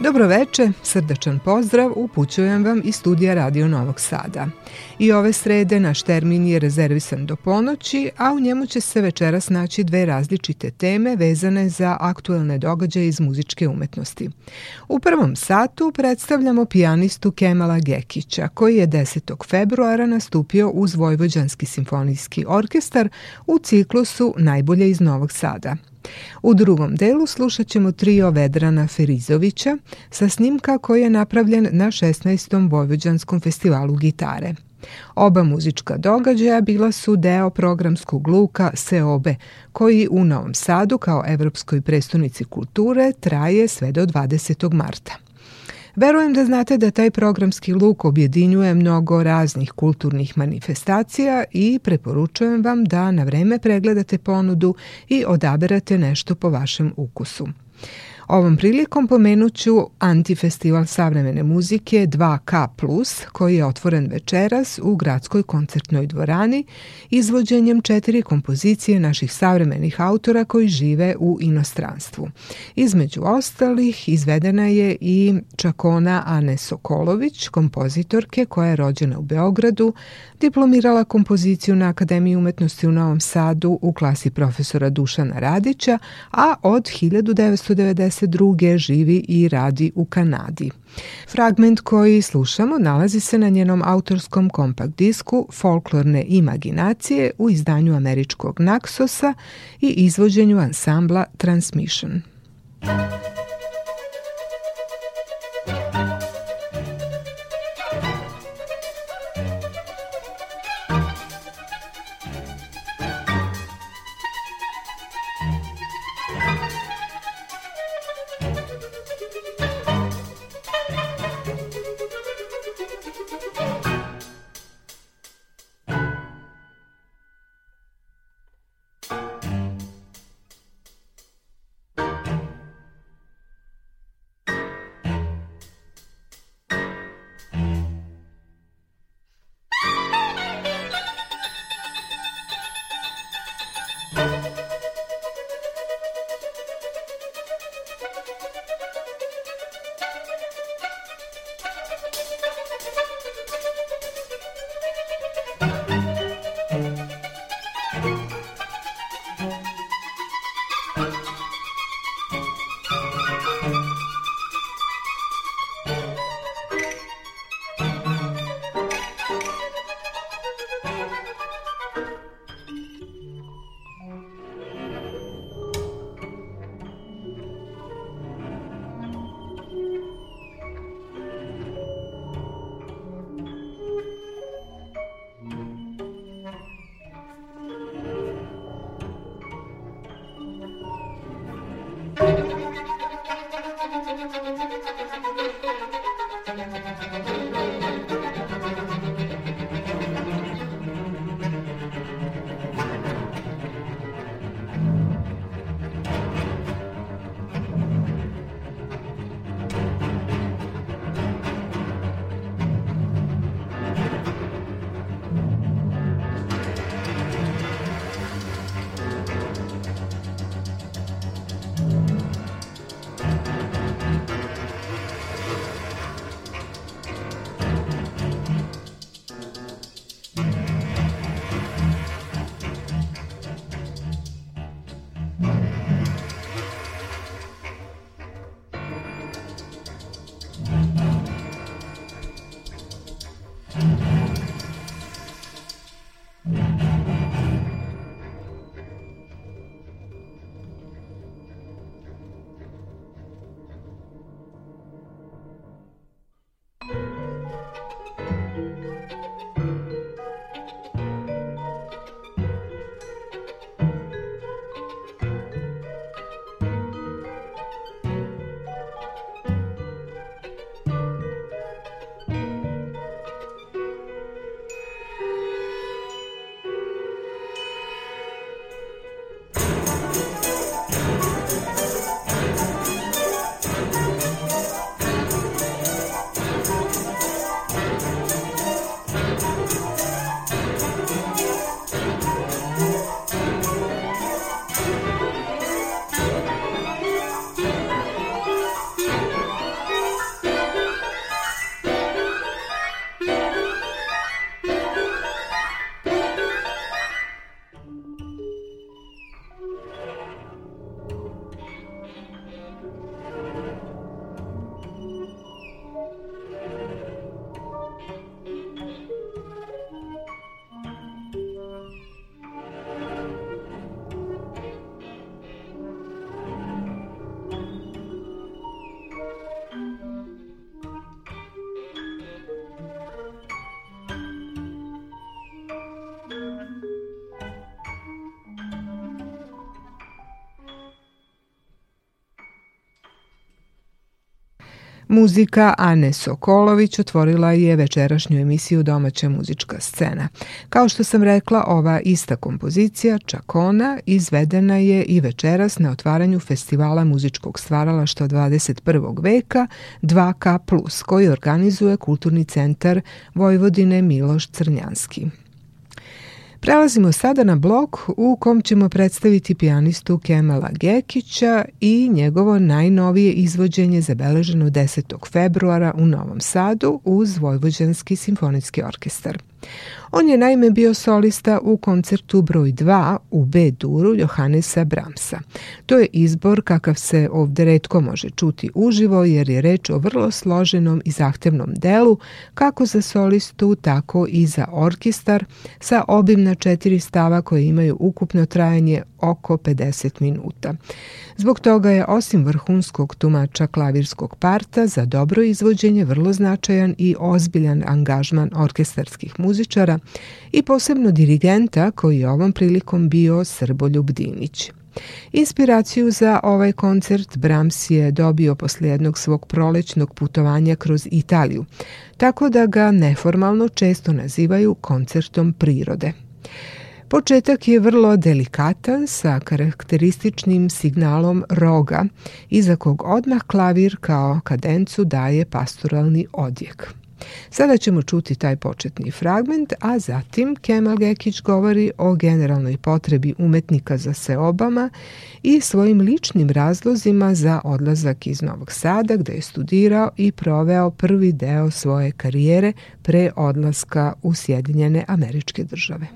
Dobro veče, srdačan pozdrav upućujem vam iz studija Radio Novog Sada. I ove srede naš termin je rezervisan do ponoći, a u njemu će se večeras naći dve različite teme vezane za aktuelne događaje iz muzičke umetnosti. U prvom satu predstavljamo pijanistu Kemala Gekića, koji je 10. februara nastupio uz Vojvođanski simfonijski orkestar u ciklusu Najbolje iz Novog Sada – u drugom delu slušat ćemo trio Vedrana Ferizovića sa snimka koji je napravljen na 16. Vojvođanskom festivalu gitare. Oba muzička događaja bila su deo programskog luka Seobe, koji u Novom Sadu kao Evropskoj prestonici kulture traje sve do 20. marta. Verujem da znate da taj programski luk objedinjuje mnogo raznih kulturnih manifestacija i preporučujem vam da na vreme pregledate ponudu i odaberate nešto po vašem ukusu. Ovom prilikom pomenut ću Antifestival savremene muzike 2K+, koji je otvoren večeras u gradskoj koncertnoj dvorani izvođenjem četiri kompozicije naših savremenih autora koji žive u inostranstvu. Između ostalih izvedena je i Čakona Ane Sokolović, kompozitorke koja je rođena u Beogradu, diplomirala kompoziciju na Akademiji umetnosti u Novom Sadu u klasi profesora Dušana Radića, a od 1990 druge živi i radi u Kanadi. Fragment koji slušamo nalazi se na njenom autorskom kompakt disku Folklorne imaginacije u izdanju američkog Naxosa i izvođenju ansambla Transmission. Muzika Ane Sokolović otvorila je večerašnju emisiju Domaća muzička scena. Kao što sam rekla, ova ista kompozicija, Čakona, izvedena je i večeras na otvaranju festivala muzičkog stvaralašta 21. veka 2K+, koji organizuje Kulturni centar Vojvodine Miloš Crnjanski. Prelazimo sada na blok u kom ćemo predstaviti pijanistu Kemala Gekića i njegovo najnovije izvođenje zabeleženo 10. februara u Novom Sadu uz Vojvođanski simfonijski orkestar. On je naime bio solista u koncertu broj 2 u B-duru Johannesa Bramsa. To je izbor kakav se ovdje redko može čuti uživo jer je reč o vrlo složenom i zahtjevnom delu kako za solistu tako i za orkestar sa na četiri stava koje imaju ukupno trajanje oko 50 minuta. Zbog toga je osim vrhunskog tumača klavirskog parta za dobro izvođenje vrlo značajan i ozbiljan angažman orkestarskih muzičara i posebno dirigenta koji je ovom prilikom bio Srboljub Dinić. Inspiraciju za ovaj koncert Brahms je dobio posle jednog svog prolećnog putovanja kroz Italiju, tako da ga neformalno često nazivaju koncertom prirode. Početak je vrlo delikatan sa karakterističnim signalom roga, iza kog odmah klavir kao kadencu daje pastoralni odjek. Sada ćemo čuti taj početni fragment, a zatim Kemal Gekić govori o generalnoj potrebi umetnika za seobama i svojim ličnim razlozima za odlazak iz Novog Sada gde je studirao i proveo prvi deo svoje karijere pre odlaska u Sjedinjene američke države.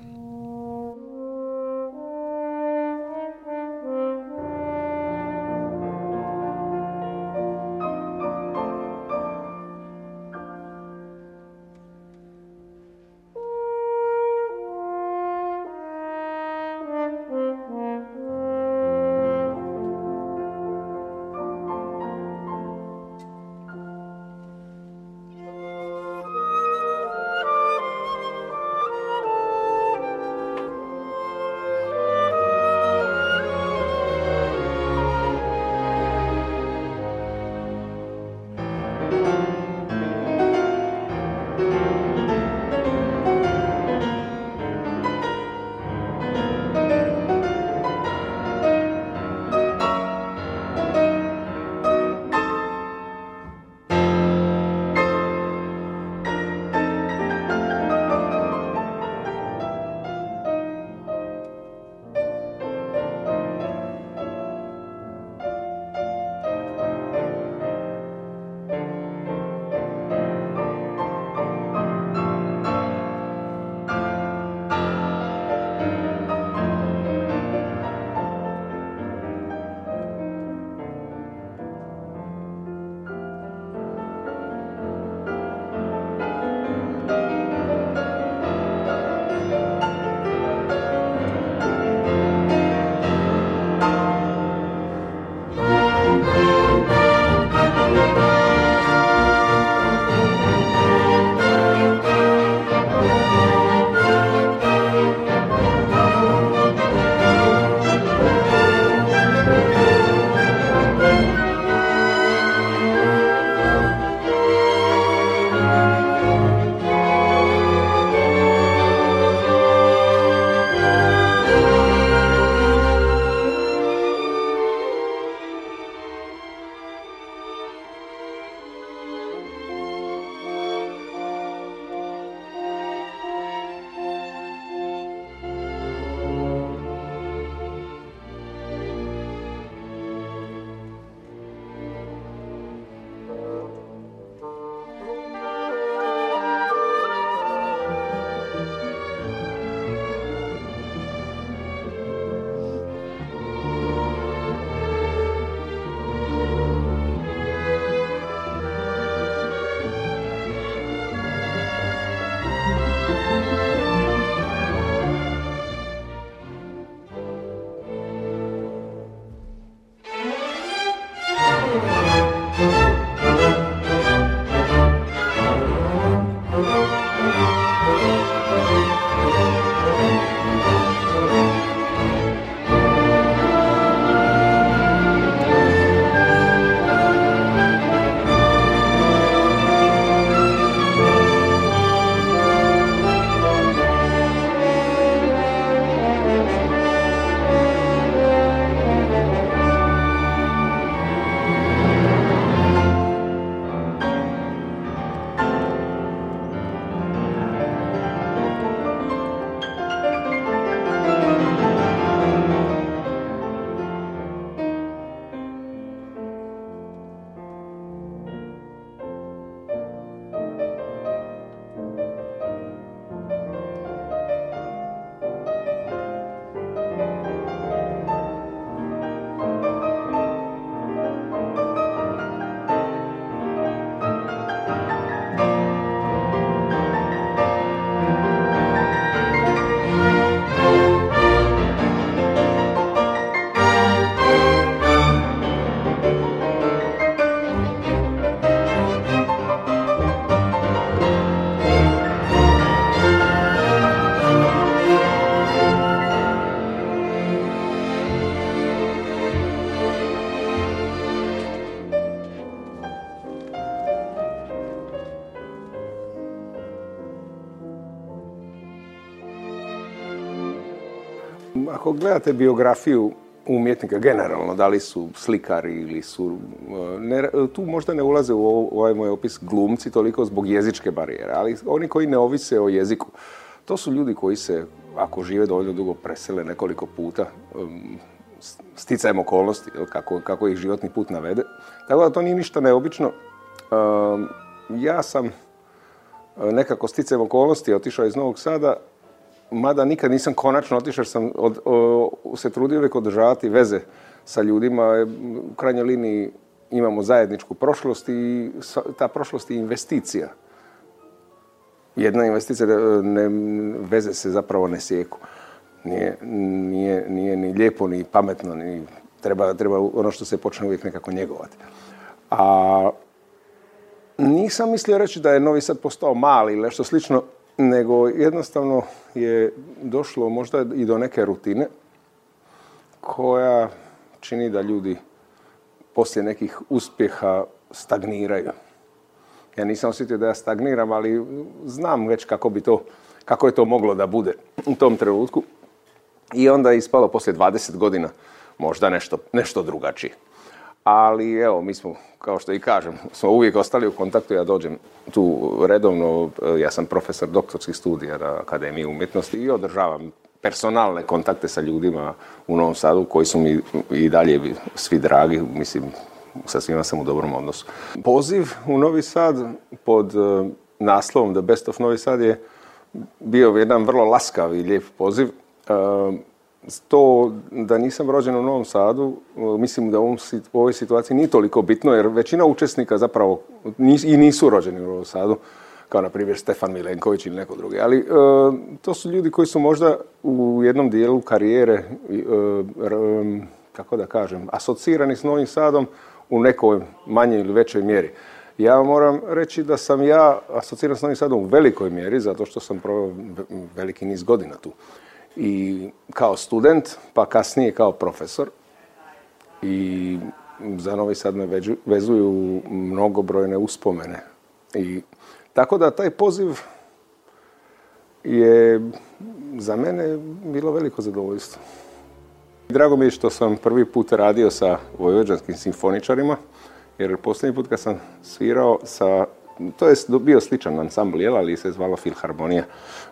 ako gledate biografiju umjetnika, generalno, da li su slikari ili su... E, tu možda ne ulaze u ovaj moj opis glumci toliko zbog jezičke barijere, ali oni koji ne ovise o jeziku, to su ljudi koji se, ako žive dovoljno dugo, presele nekoliko puta, sticajem okolnosti, kako, kako ih životni put navede. Tako da to nije ništa neobično. Ja sam e, nekako sticajem okolnosti otišao iz Novog Sada mada nikad nisam konačno otišao jer sam od, se trudio uvijek održavati veze sa ljudima. E, u krajnjoj liniji imamo zajedničku prošlost i ta prošlost je investicija. Jedna investicija e, ne, veze se zapravo ne sjeku. Nije, nije, nije ni lijepo, ni pametno, ni treba, treba ono što se počne uvijek nekako njegovati. A nisam mislio reći da je Novi Sad postao mali ili nešto slično, nego jednostavno je došlo možda i do neke rutine koja čini da ljudi poslije nekih uspjeha stagniraju. Ja nisam osjetio da ja stagniram, ali znam već kako bi to, kako je to moglo da bude u tom trenutku. I onda je ispalo poslije 20 godina možda nešto, nešto drugačije ali evo, mi smo, kao što i kažem, smo uvijek ostali u kontaktu, ja dođem tu redovno, e, ja sam profesor doktorskih studija na Akademiji umjetnosti i održavam personalne kontakte sa ljudima u Novom Sadu koji su mi i dalje svi dragi, mislim, sa svima sam u dobrom odnosu. Poziv u Novi Sad pod e, naslovom The Best of Novi Sad je bio jedan vrlo laskav i lijep poziv. E, to da nisam rođen u Novom Sadu, mislim da u ovoj situaciji nije toliko bitno, jer većina učesnika zapravo i nisu rođeni u Novom Sadu, kao na primjer Stefan Milenković ili neko drugi. Ali e, to su ljudi koji su možda u jednom dijelu karijere, e, kako da kažem, asocirani s Novim Sadom u nekoj manjoj ili većoj mjeri. Ja moram reći da sam ja asociran s Novim Sadom u velikoj mjeri, zato što sam proveo veliki niz godina tu i kao student, pa kasnije kao profesor. I za Novi Sad me vezuju mnogobrojne uspomene. I tako da taj poziv je za mene bilo veliko zadovoljstvo. Drago mi je što sam prvi put radio sa vojvođanskim simfoničarima, jer posljednji put kad sam svirao sa to je bio sličan ansambl, jel, ali se zvala Filharmonija,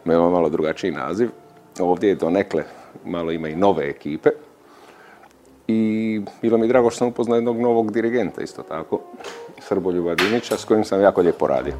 imao malo drugačiji naziv ovdje je donekle, malo ima i nove ekipe. I bilo mi drago što sam upoznao jednog novog dirigenta isto tako, Srboljuba Dinića, s kojim sam jako lijepo radio.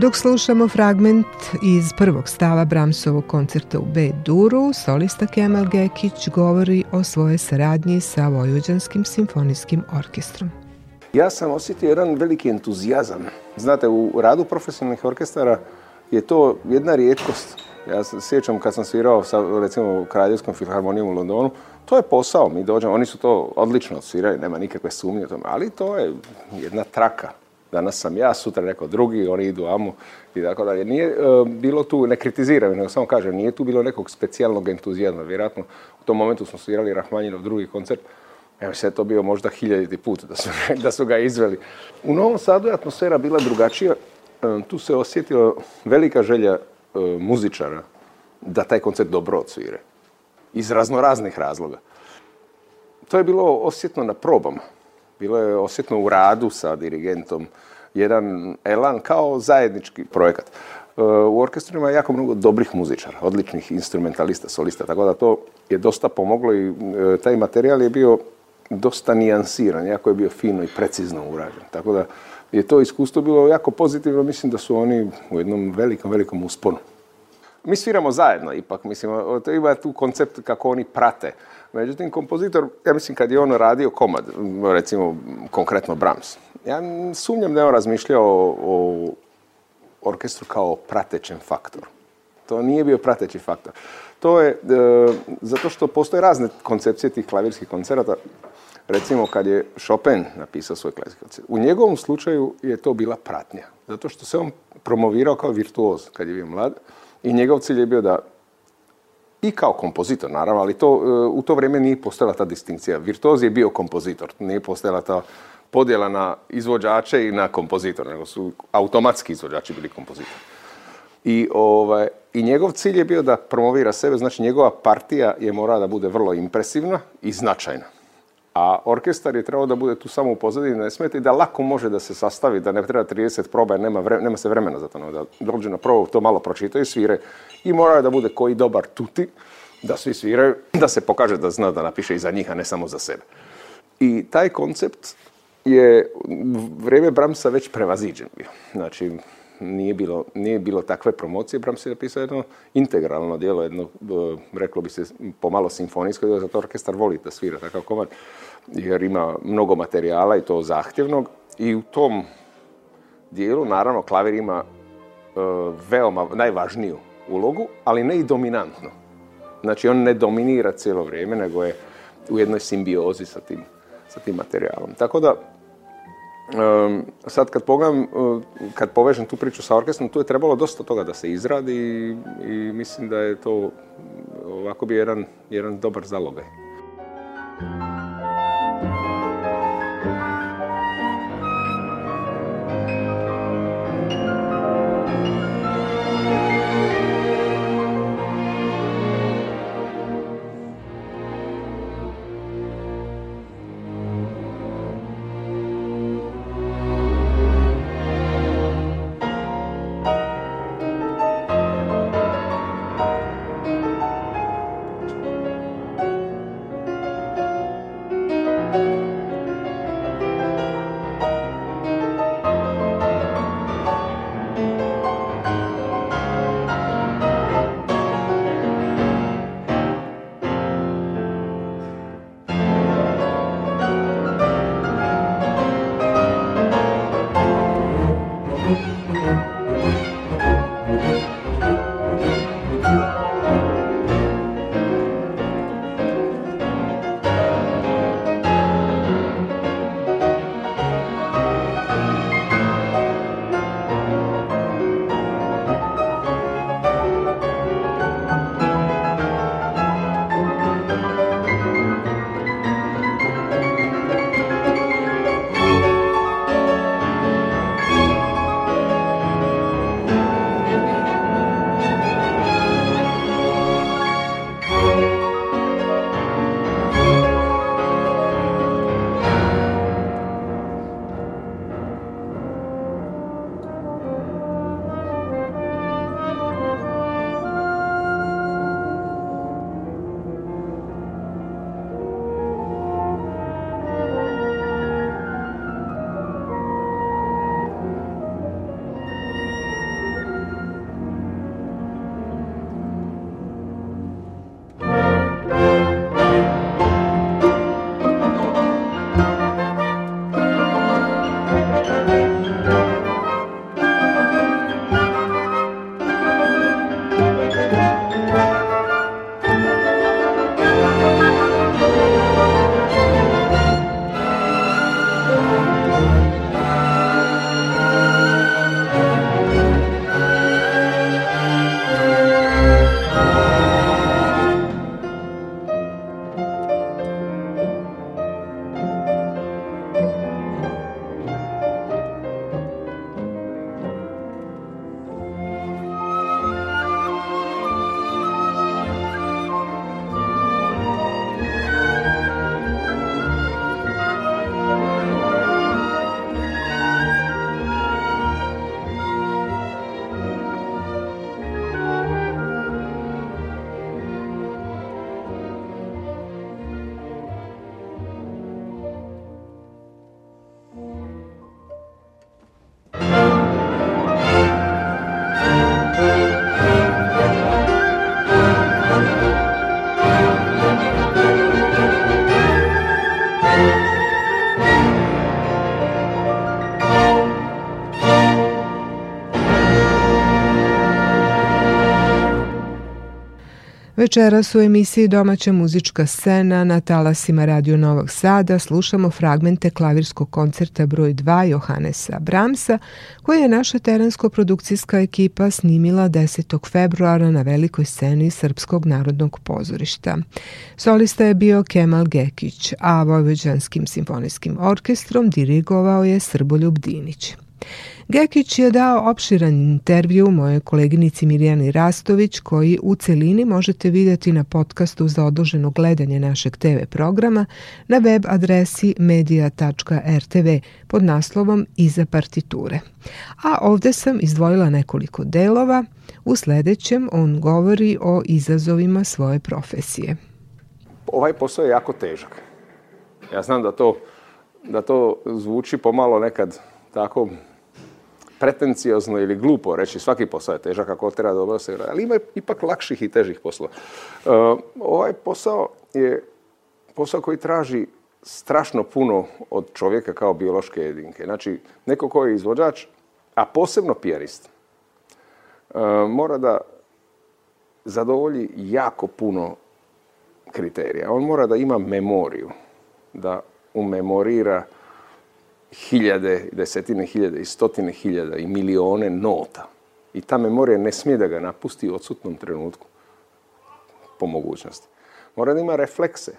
Dok slušamo fragment iz prvog stava Bramsovog koncerta u B-duru, solista Kemal Gekić govori o svoje saradnji sa Vojvođanskim simfonijskim orkestrom. Ja sam osjetio jedan veliki entuzijazam. Znate, u radu profesionalnih orkestara je to jedna rijetkost. Ja se sjećam kad sam svirao sa, recimo, Kraljevskom filharmonijom u Londonu, to je posao, mi dođemo, oni su to odlično odsvirali, nema nikakve sumnje o tome, ali to je jedna traka. Danas sam ja, sutra neko drugi, oni idu amo i tako dalje. Nije e, bilo tu, ne kritiziraju, nego samo kažem, nije tu bilo nekog specijalnog entuzijazma. Vjerojatno u tom momentu smo svirali Rahmanjinov drugi koncert, Evo, sve to bio možda hiljaditi put da su, ga izveli. U Novom Sadu je atmosfera bila drugačija. E, tu se osjetila velika želja e, muzičara da taj koncert dobro odsvire. Iz raznoraznih razloga. To je bilo osjetno na probama bilo je osjetno u radu sa dirigentom jedan elan kao zajednički projekat. E, u orkestru ima jako mnogo dobrih muzičara, odličnih instrumentalista, solista, tako da to je dosta pomoglo i e, taj materijal je bio dosta nijansiran, jako je bio fino i precizno urađen. Tako da je to iskustvo bilo jako pozitivno, mislim da su oni u jednom velikom, velikom usponu. Mi sviramo zajedno ipak, mislim, ima tu koncept kako oni prate. Međutim, kompozitor, ja mislim kad je on radio komad, recimo konkretno Brahms, ja sumnjam da je on razmišljao o, orkestru kao pratećem faktoru. To nije bio prateći faktor. To je, e, zato što postoje razne koncepcije tih klavirskih koncerata. Recimo kad je Chopin napisao svoj klavirski koncert. U njegovom slučaju je to bila pratnja. Zato što se on promovirao kao virtuoz kad je bio mlad. I njegov cilj je bio da i kao kompozitor, naravno, ali to, e, u to vrijeme nije postojala ta distinkcija. Virtuoz je bio kompozitor, nije postojala ta podjela na izvođače i na kompozitor, nego su automatski izvođači bili kompozitori. I, ovaj, I njegov cilj je bio da promovira sebe, znači njegova partija je morala da bude vrlo impresivna i značajna a orkestar je trebao da bude tu samo u pozadini, ne smeta da lako može da se sastavi, da ne treba 30 proba, jer nema, nema se vremena za to, da dođu na probu, to malo pročitaju, svire i mora da bude koji dobar tuti, da svi sviraju, da se pokaže da zna da napiše i za njih, a ne samo za sebe. I taj koncept je vrijeme Bramsa već prevaziđen bio. Znači, nije bilo, nije bilo takve promocije, Brahms je napisao jedno integralno djelo, jedno, e, reklo bi se, pomalo simfonijsko djelo, zato orkestar voli da svira takav komad, jer ima mnogo materijala i to zahtjevnog i u tom dijelu, naravno, klavir ima e, veoma najvažniju ulogu, ali ne i dominantno. Znači, on ne dominira cijelo vrijeme, nego je u jednoj simbiozi sa tim, sa tim materijalom. Tako da, sad kad pogledam, e, kad povežem tu priču sa orkestrom, tu je trebalo dosta toga da se izradi i, mislim da je to ovako bi jedan, jedan dobar zalogaj. Večeras u emisiji Domaća muzička scena na talasima Radio Novog Sada slušamo fragmente klavirskog koncerta broj 2 Johanesa Bramsa koji je naša terensko-produkcijska ekipa snimila 10. februara na velikoj sceni Srpskog narodnog pozorišta. Solista je bio Kemal Gekić, a Vojvođanskim simfonijskim orkestrom dirigovao je Srboljub Dinić. Gekić je dao opširan intervju mojoj koleginici Mirjani Rastović koji u celini možete vidjeti na podcastu za odloženo gledanje našeg TV programa na web adresi media.rtv pod naslovom Iza partiture. A ovdje sam izdvojila nekoliko delova. U sljedećem on govori o izazovima svoje profesije. Ovaj posao je jako težak. Ja znam da to, da to zvuči pomalo nekad tako pretenciozno ili glupo reći svaki posao je težak ako treba dobro se ali ima ipak lakših i težih poslova. E, ovaj posao je posao koji traži strašno puno od čovjeka kao biološke jedinke. Znači, neko ko je izvođač, a posebno pijarist, e, mora da zadovolji jako puno kriterija. On mora da ima memoriju, da umemorira hiljade, desetine hiljada i stotine hiljada i milione nota. I ta memorija ne smije da ga napusti u odsutnom trenutku, po mogućnosti. Mora da ima reflekse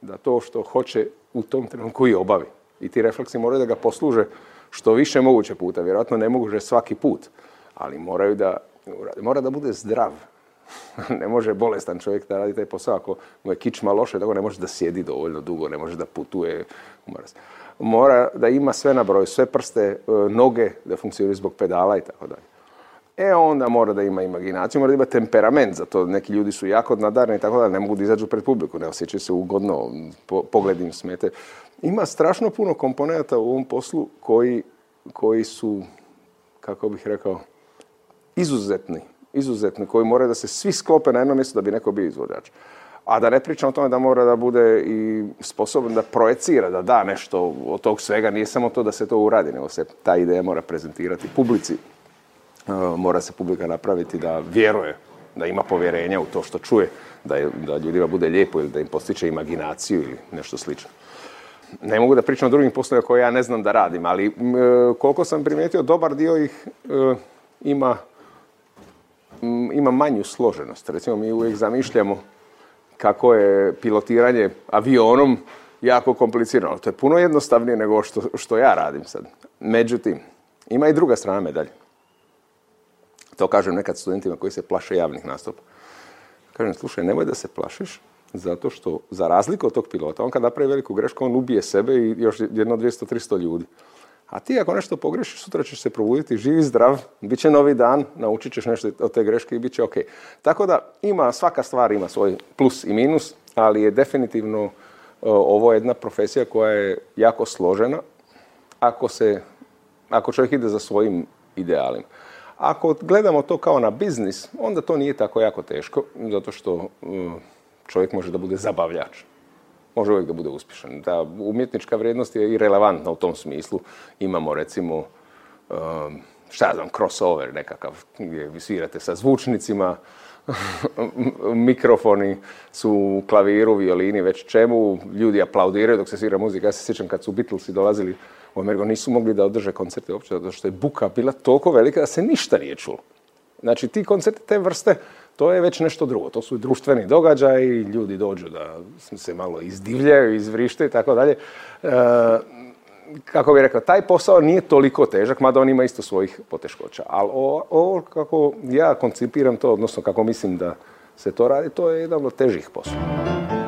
da to što hoće u tom trenutku i obavi. I ti refleksi moraju da ga posluže što više moguće puta. Vjerojatno ne moguće svaki put, ali moraju da, mora da bude zdrav. ne može bolestan čovjek da radi taj posao. Ako mu je kičma loše, tako ne može da sjedi dovoljno dugo, ne može da putuje. Umara mora da ima sve na broju, sve prste, e, noge da funkcioniraju zbog pedala i tako dalje. E onda mora da ima imaginaciju, mora da ima temperament za to. Neki ljudi su jako nadarni i tako dalje, ne mogu da izađu pred publiku, ne osjećaju se ugodno, po, im smete. Ima strašno puno komponenta u ovom poslu koji, su, kako bih rekao, izuzetni, izuzetni, koji moraju da se svi sklope na jedno mjesto da bi neko bio izvođač. A da ne pričam o tome da mora da bude i sposoban da projecira, da da nešto od tog svega. Nije samo to da se to uradi, nego se ta ideja mora prezentirati publici. E, mora se publika napraviti da vjeruje, da ima povjerenja u to što čuje, da, je, da ljudima bude lijepo ili da im postiče imaginaciju ili nešto slično. Ne mogu da pričam o drugim poslovima koje ja ne znam da radim, ali e, koliko sam primijetio, dobar dio ih e, ima, ima manju složenost. Recimo, mi uvijek zamišljamo kako je pilotiranje avionom jako komplicirano. To je puno jednostavnije nego što, što ja radim sad. Međutim, ima i druga strana medalje. To kažem nekad studentima koji se plaše javnih nastupa. Kažem, slušaj, nemoj da se plašiš, zato što, za razliku od tog pilota, on kad napravi veliku grešku, on ubije sebe i još jedno 200-300 ljudi. A ti ako nešto pogrešiš, sutra ćeš se probuditi živi, zdrav, bit će novi dan, naučit ćeš nešto od te greške i bit će ok. Tako da ima, svaka stvar ima svoj plus i minus, ali je definitivno e, ovo jedna profesija koja je jako složena ako, se, ako čovjek ide za svojim idealima. Ako gledamo to kao na biznis, onda to nije tako jako teško, zato što e, čovjek može da bude zabavljač može uvijek da bude uspješan. Da umjetnička vrijednost je i relevantna u tom smislu. Imamo recimo um, šta znam, crossover nekakav gdje vi svirate sa zvučnicima, mikrofoni su u klaviru, violini, već čemu, ljudi aplaudiraju dok se svira muzika. Ja se sjećam kad su Beatlesi dolazili u Ameriku, nisu mogli da održe koncerte uopće, zato što je buka bila toliko velika da se ništa nije čulo. Znači ti koncerti te vrste to je već nešto drugo. To su društveni događaji, ljudi dođu da se malo izdivljaju, izvrište i tako dalje. E, kako bih rekao, taj posao nije toliko težak, mada on ima isto svojih poteškoća. Ali ovo kako ja koncipiram to, odnosno kako mislim da se to radi, to je jedan od težih poslova.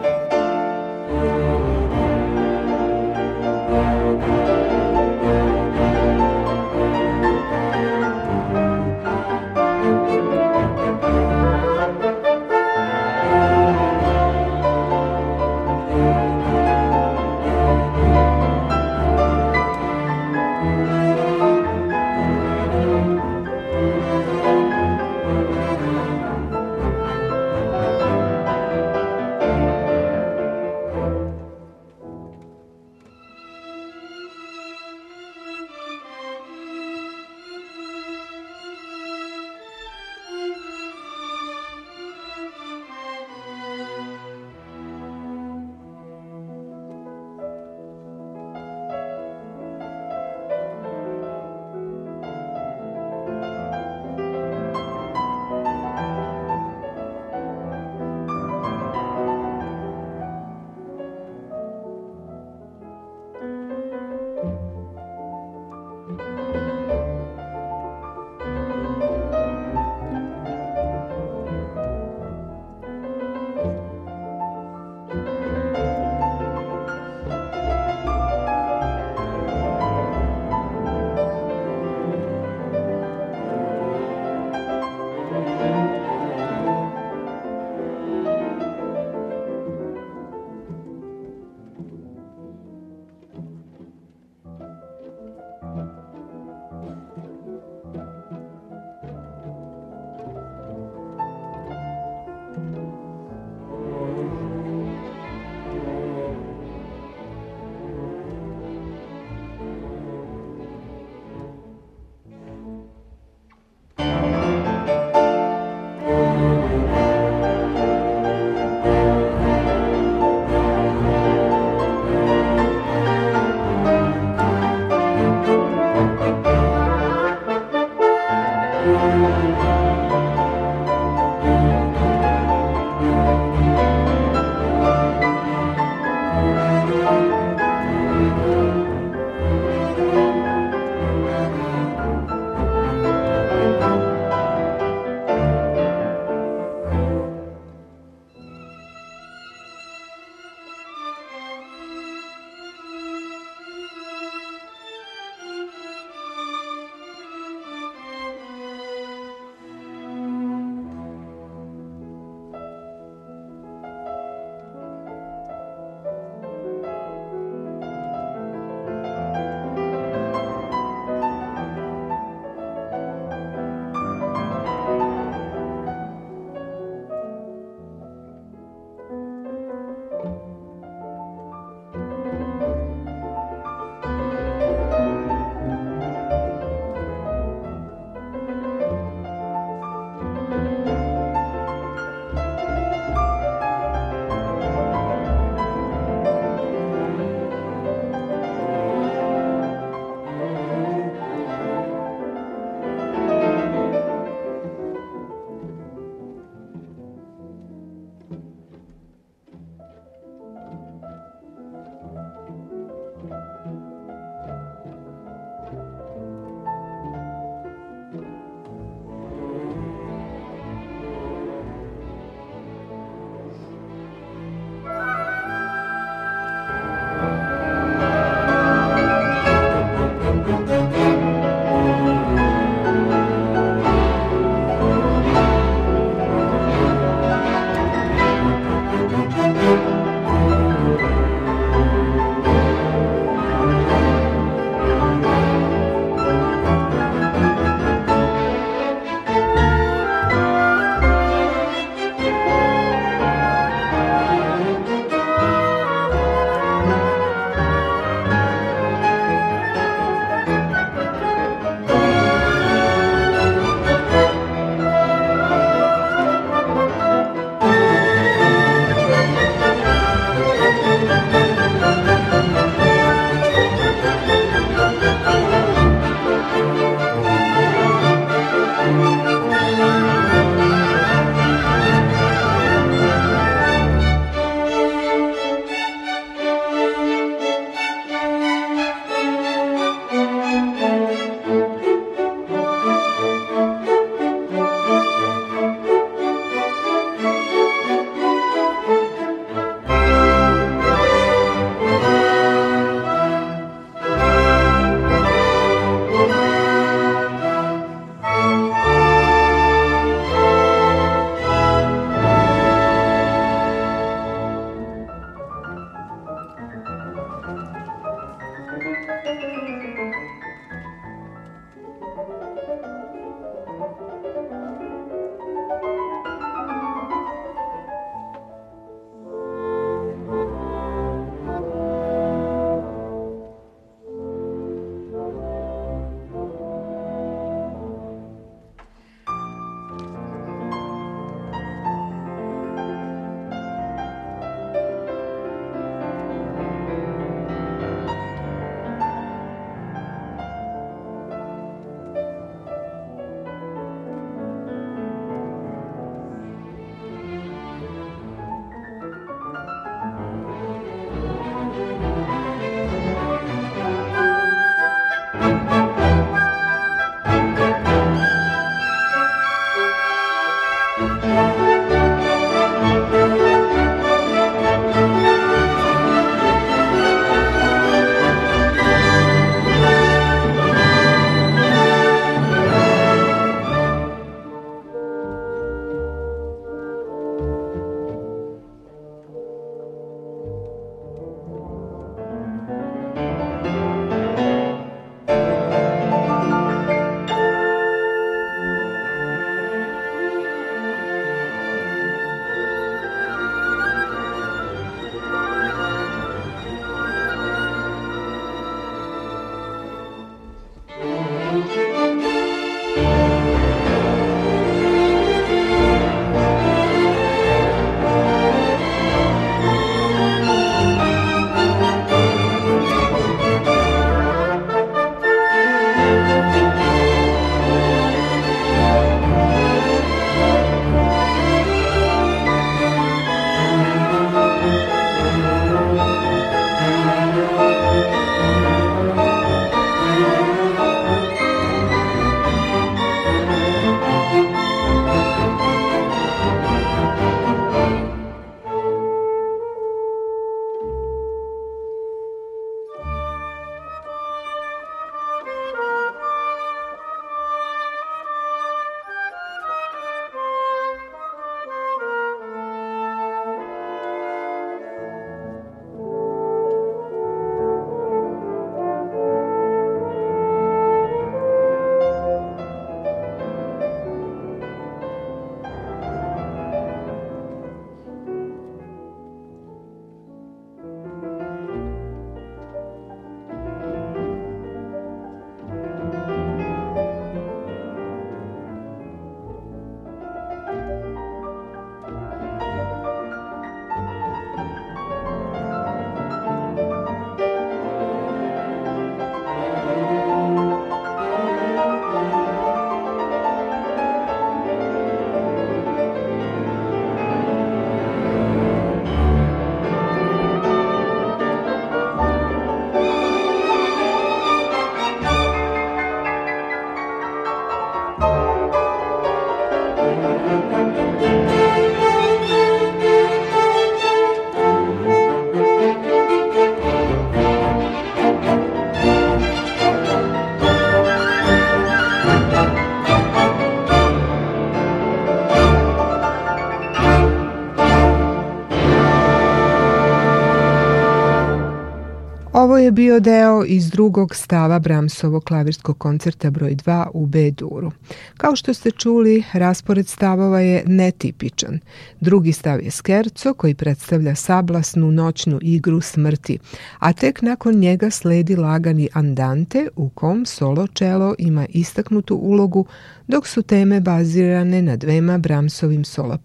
bio deo iz drugog stava Bramsovo klavirskog koncerta broj 2 u B-duru. Kao što ste čuli, raspored stavova je netipičan. Drugi stav je skerco koji predstavlja sablasnu noćnu igru smrti, a tek nakon njega sledi lagani andante u kom solo čelo ima istaknutu ulogu dok su teme bazirane na dvema Bramsovim solo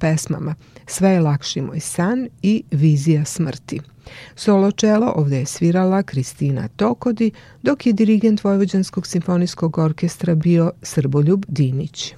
Sve je lakši moj san i Vizija smrti. Solo čelo ovdje je svirala Kristina Tokodi, dok je dirigent Vojvođanskog simfonijskog orkestra bio Srboljub Dinić.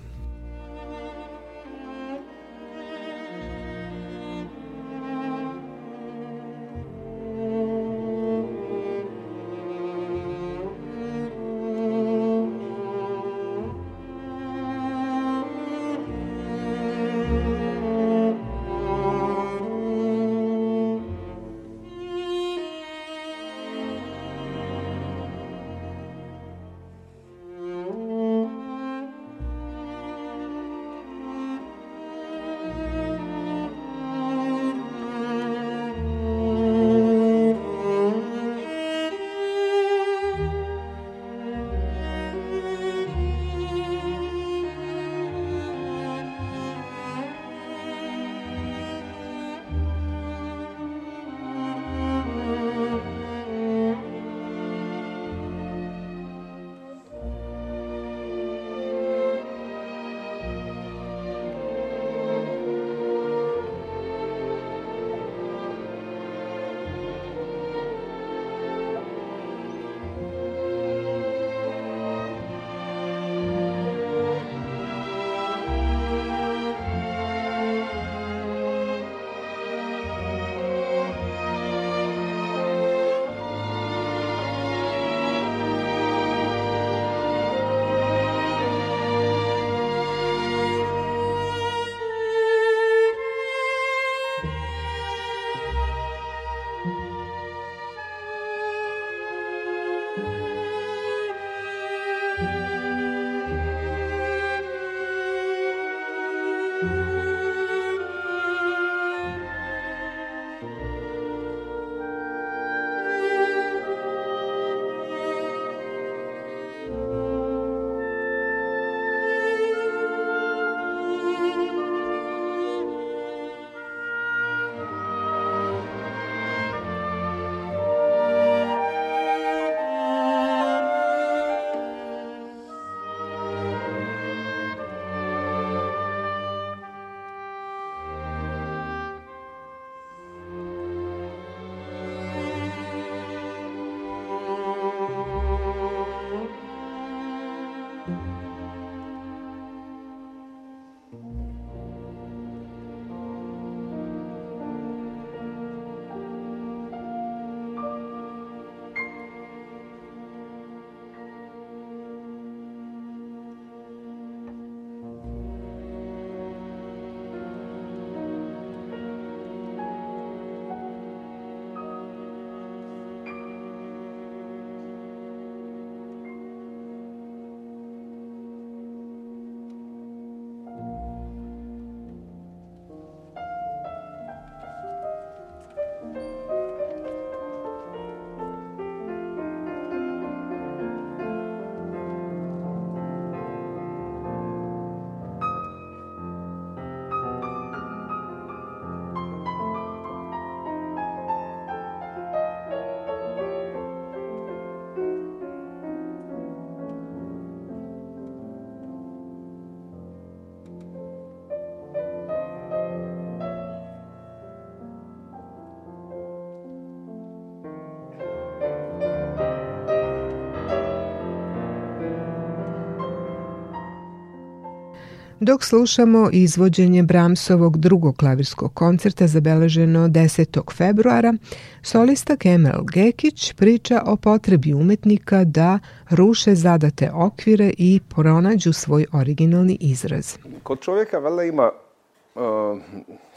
dok slušamo izvođenje Bramsovog drugog klavirskog koncerta zabeleženo 10. februara, solista Kemal Gekić priča o potrebi umetnika da ruše zadate okvire i pronađu svoj originalni izraz. Kod čovjeka vele ima e,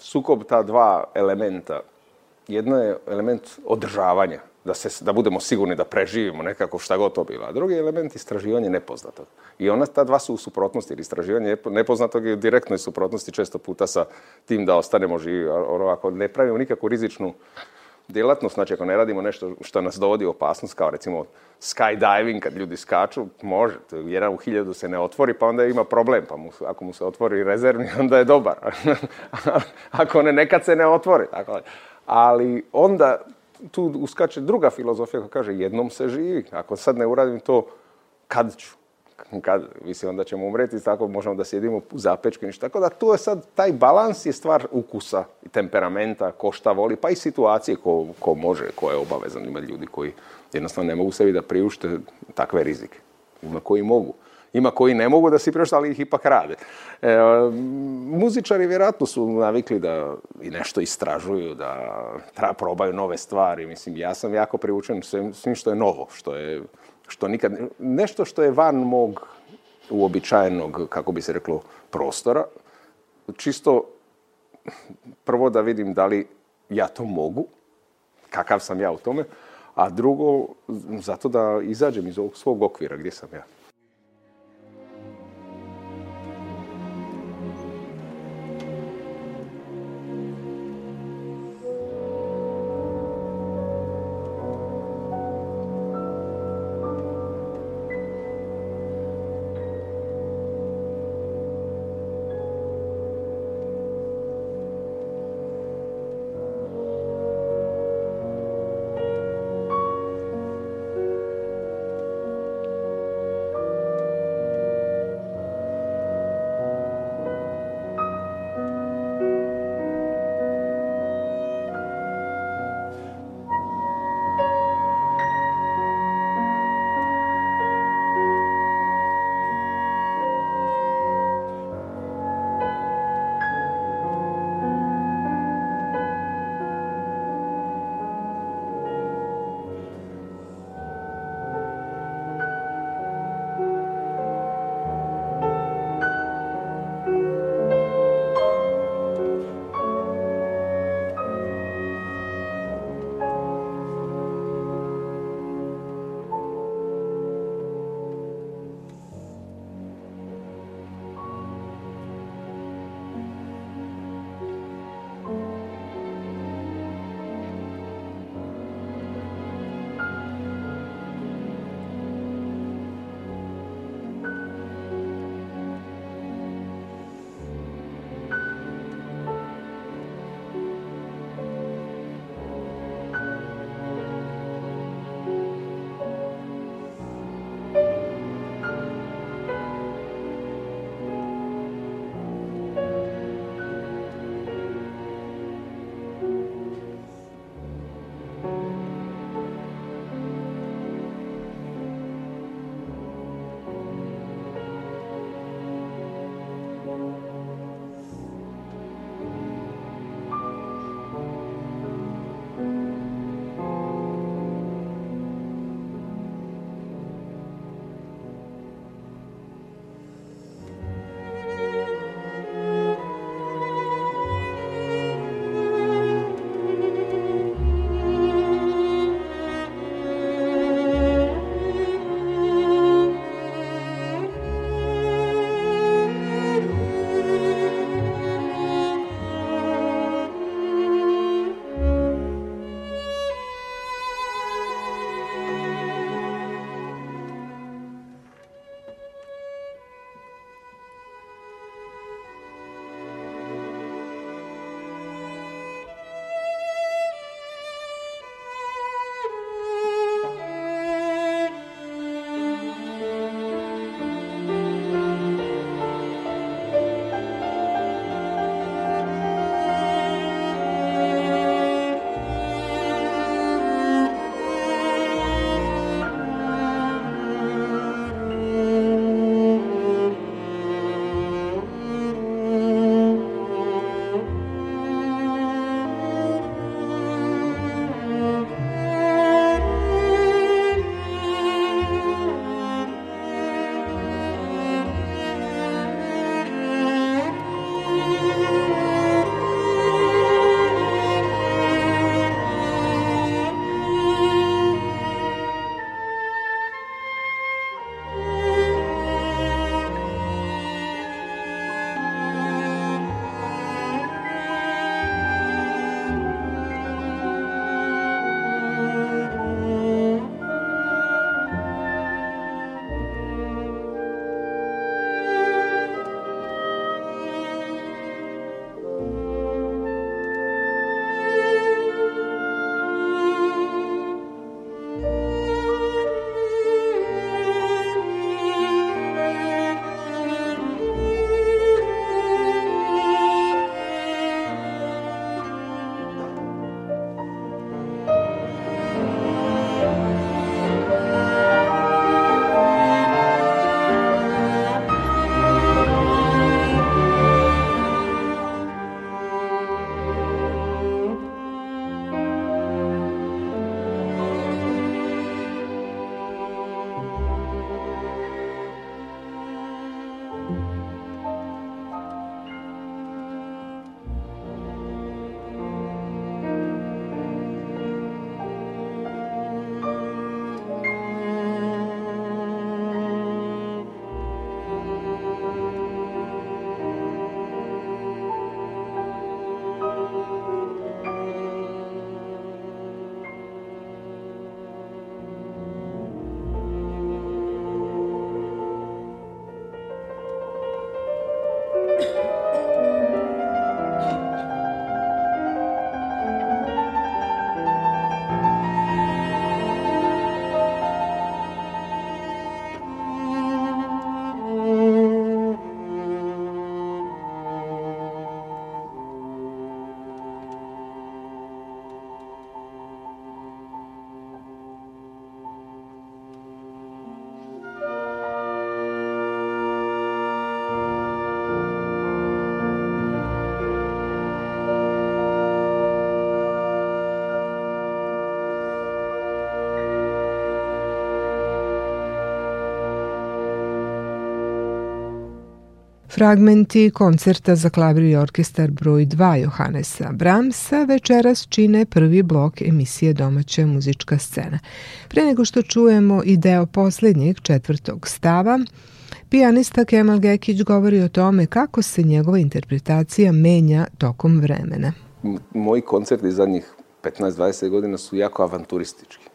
sukob ta dva elementa. Jedno je element održavanja, da, se, da budemo sigurni da preživimo nekako šta god to bilo. A drugi element istraživanje nepoznatog. I ona ta dva su u suprotnosti, jer istraživanje nepoznatog je u direktnoj suprotnosti često puta sa tim da ostanemo živi. Ono, ako ne pravimo nikakvu rizičnu djelatnost, znači ako ne radimo nešto što nas dovodi u opasnost, kao recimo skydiving kad ljudi skaču, može, jedan u hiljadu se ne otvori pa onda ima problem, pa ako mu se otvori rezervni onda je dobar, ako ne nekad se ne otvori, tako Ali onda tu uskače druga filozofija koja kaže jednom se živi. Ako sad ne uradim to, kad ću? Kad, mislim, onda ćemo umreti, tako možemo da sjedimo u zapečku, Tako da to je sad, taj balans je stvar ukusa i temperamenta, ko šta voli, pa i situacije ko, može, ko je obavezan. Ima ljudi koji jednostavno ne mogu sebi da priušte takve rizike. Ima koji mogu. Ima koji ne mogu da si priušte, ali ih ipak rade. E, muzičari vjerojatno su navikli da i nešto istražuju, da probaju nove stvari. Mislim, ja sam jako priučen svim što je novo, što je što nikad, nešto što je van mog uobičajenog, kako bi se reklo, prostora. Čisto prvo da vidim da li ja to mogu, kakav sam ja u tome, a drugo zato da izađem iz ovog svog okvira gdje sam ja. Fragmenti koncerta za klavir i orkestar broj 2 Johanesa Bramsa večeras čine prvi blok emisije domaće muzička scena. Pre nego što čujemo i deo posljednjeg četvrtog stava, Pijanista Kemal Gekić govori o tome kako se njegova interpretacija menja tokom vremena. Moji koncerti zadnjih 15-20 godina su jako avanturistički.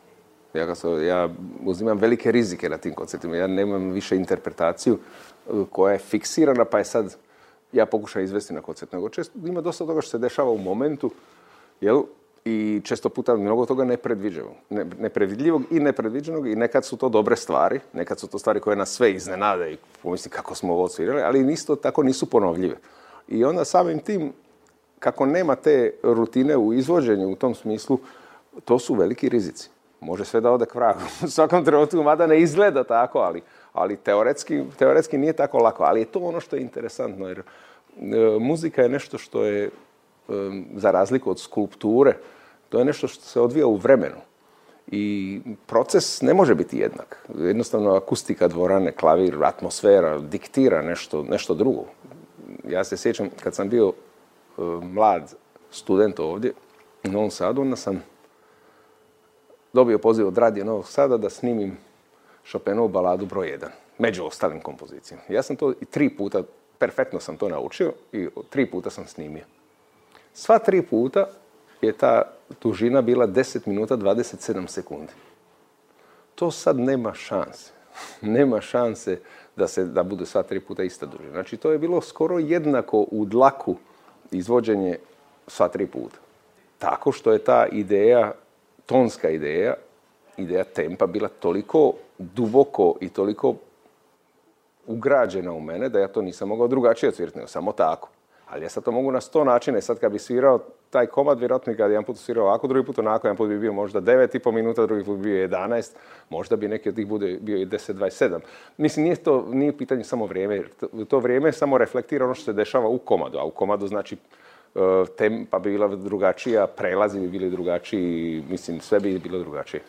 Ja, ja uzimam velike rizike na tim koncertima. Ja nemam više interpretaciju, koja je fiksirana, pa je sad ja pokušam izvesti na koncert nego često ima dosta toga što se dešava u momentu, jel? I često puta mnogo toga nepredviđivog, ne, nepredvidljivog i nepredviđenog i nekad su to dobre stvari, nekad su to stvari koje nas sve iznenade i pomisli kako smo ovo svirali, ali isto tako nisu ponovljive. I onda samim tim, kako nema te rutine u izvođenju u tom smislu, to su veliki rizici. Može sve da ode k vragu u svakom trenutku, mada ne izgleda tako, ali ali teoretski, teoretski nije tako lako, ali je to ono što je interesantno, jer e, muzika je nešto što je, e, za razliku od skulpture, to je nešto što se odvija u vremenu. I proces ne može biti jednak. Jednostavno, akustika dvorane, klavir, atmosfera, diktira nešto, nešto drugo. Ja se sjećam, kad sam bio e, mlad student ovdje, u Novom Sadu, onda sam dobio poziv od Radija Novog Sada da snimim Chopinovu baladu broj 1, među ostalim kompozicijama. Ja sam to i tri puta, perfektno sam to naučio i tri puta sam snimio. Sva tri puta je ta dužina bila 10 minuta 27 sekundi. To sad nema šanse. nema šanse da, se, da bude sva tri puta ista dužina. Znači to je bilo skoro jednako u dlaku izvođenje sva tri puta. Tako što je ta ideja, tonska ideja, ideja tempa bila toliko duboko i toliko ugrađena u mene da ja to nisam mogao drugačije odsvirati, nego samo tako. Ali ja sad to mogu na sto načina sad kad bi svirao taj komad, vjerojatno kad jedan put svirao ovako, drugi put onako, jedan put bi bio možda 9,5 minuta, drugi put bi bio 11, možda bi neki od tih bude bio i 10, sedam. Mislim, nije to nije pitanje samo vrijeme, to vrijeme samo reflektira ono što se dešava u komadu, a u komadu znači e, tempa bi bila drugačija, prelazi bi bili drugačiji, mislim, sve bi bilo drugačije.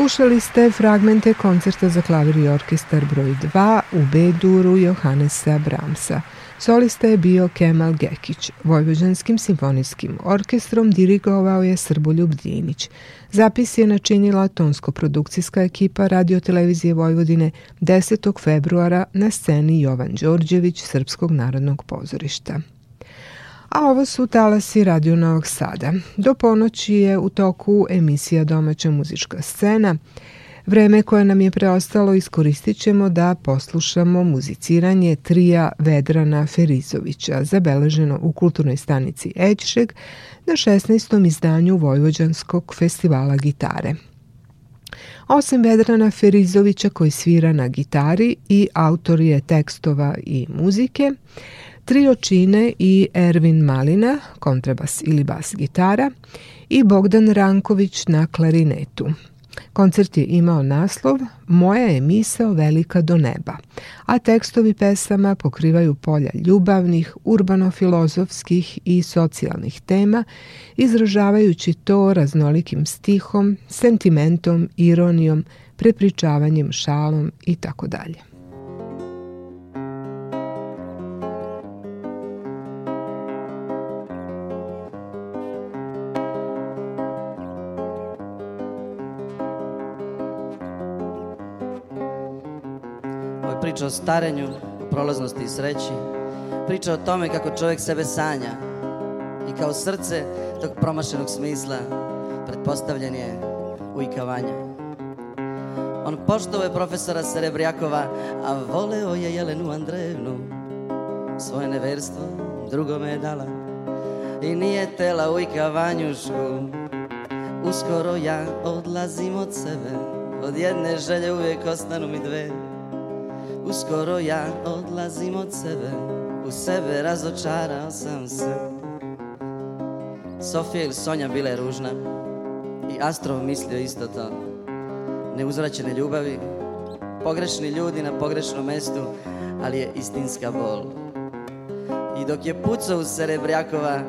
Slušali ste fragmente koncerta za klavir i orkestar broj 2 u B-duru Johannesa Bramsa. Solista je bio Kemal Gekić. Vojvođanskim simfonijskim orkestrom dirigovao je Srboljub Dinić. Zapis je načinila tonsko-produkcijska ekipa radiotelevizije Vojvodine 10. februara na sceni Jovan Đorđević Srpskog narodnog pozorišta a ovo su talasi Radio Novog Sada. Do ponoći je u toku emisija Domaća muzička scena. Vreme koje nam je preostalo iskoristit ćemo da poslušamo muziciranje trija Vedrana Ferizovića, zabeleženo u kulturnoj stanici Ećšeg na 16. izdanju Vojvođanskog festivala gitare. Osim Vedrana Ferizovića koji svira na gitari i autor je tekstova i muzike, Trio i Ervin Malina, kontrabas ili bas gitara i Bogdan Ranković na klarinetu. Koncert je imao naslov Moja je misao velika do neba, a tekstovi pesama pokrivaju polja ljubavnih, urbano-filozofskih i socijalnih tema, izražavajući to raznolikim stihom, sentimentom, ironijom, prepričavanjem, šalom i tako dalje. priča o starenju, o prolaznosti i sreći. Priča o tome kako čovjek sebe sanja i kao srce tog promašenog smisla pretpostavljen je ujkavanja. On poštovo je profesora Serebrjakova, a voleo je Jelenu Andrejevnu Svoje neverstvo drugome je dala i nije tela ujkavanjušku Uskoro ja odlazim od sebe, od jedne želje uvijek ostanu mi dve. Uskoro ja odlazim od sebe U sebe razočarao sam se Sofija ili Sonja bile ružna I Astro mislio isto to Neuzračene ljubavi Pogrešni ljudi na pogrešnom mestu Ali je istinska bol I dok je pucao u serebrjakova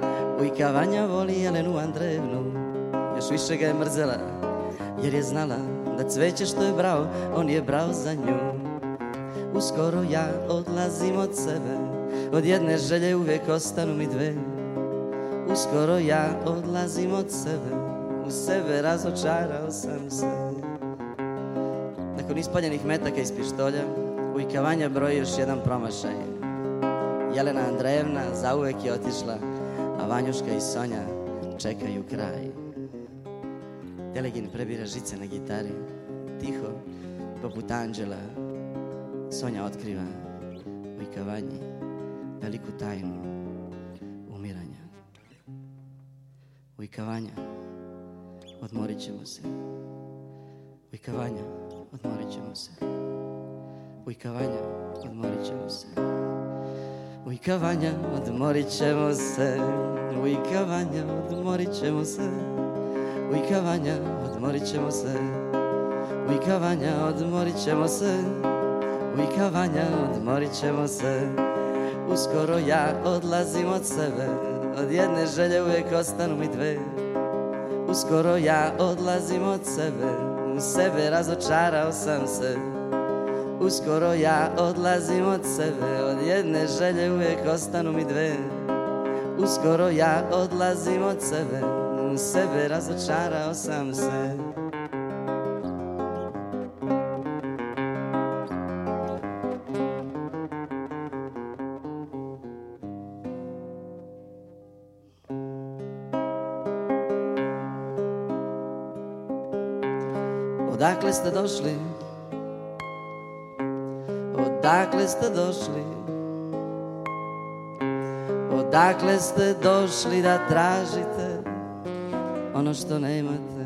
Ujka Vanja voli Jelenu Andrejevnu. Još više ga je mrzela Jer je znala da cveće što je brao On je brao za nju Uskoro ja odlazim od sebe Od jedne želje uvijek ostanu mi dve Uskoro ja odlazim od sebe U sebe razočarao sam se Nakon ispaljenih metaka iz pištolja Ujkavanja broji još jedan promašaj Jelena Andrejevna zauvek je otišla A Vanjuška i Sonja čekaju kraj Delegin prebira žice na gitari Tiho, poput anđela Sonja otkriva u ikavanji veliku tajnu umiranja. U ikavanja odmorit ćemo se. U ikavanja odmorit ćemo se. U ikavanja odmorit ćemo se. U ikavanja odmorit ćemo se. U ikavanja odmorit ćemo se. U ikavanja odmorit ćemo se. U ikavanja odmorit ćemo se. Ujka odmorit ćemo se Uskoro ja odlazim od sebe Od jedne želje uvijek ostanu mi dve Uskoro ja odlazim od sebe U sebe razočarao sam se Uskoro ja odlazim od sebe Od jedne želje uvijek ostanu mi dve Uskoro ja odlazim od sebe U sebe razočarao sam se Odakle ste došli? Odakle ste došli? Odakle ste došli da tražite ono što nemate?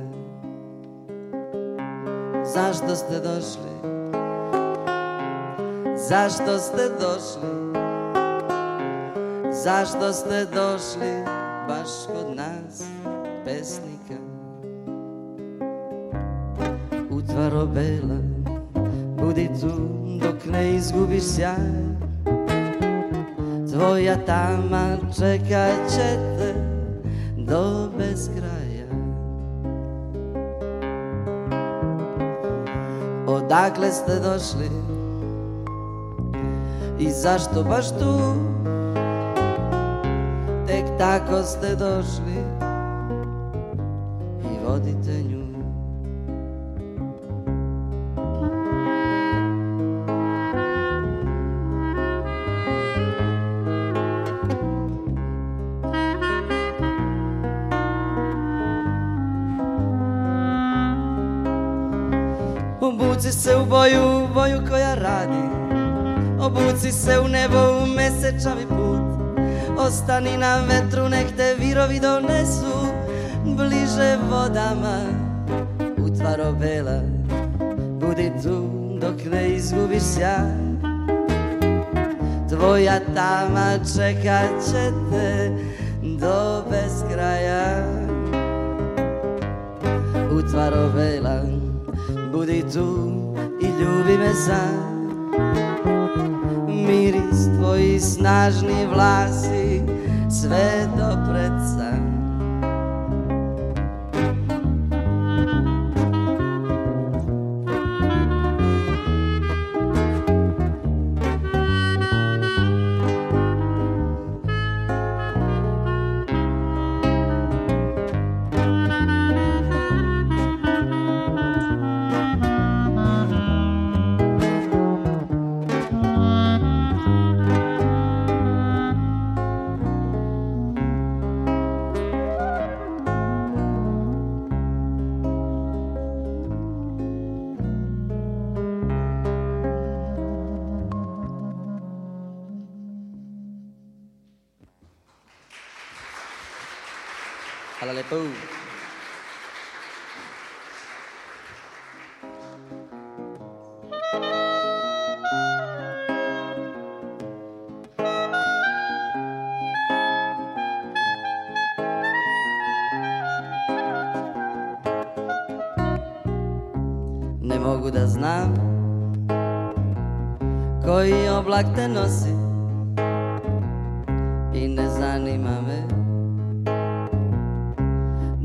Zašto ste došli? Zašto ste došli? Zašto ste došli baš kod nas, pesni? Mrtvaro bela, budi tu dok ne izgubiš sjaj Tvoja tama čekat će te do kraja Odakle ste došli i zašto baš tu Tek tako ste došli boju, boju koja radi Obuci se u nebo u mesečavi put Ostani na vetru, nek te virovi donesu Bliže vodama u vela. Budi tu dok ne izgubiš Tvoja tama čekat će te do kraja U vela budi tu za Miris tvoji snažni vlasi Sve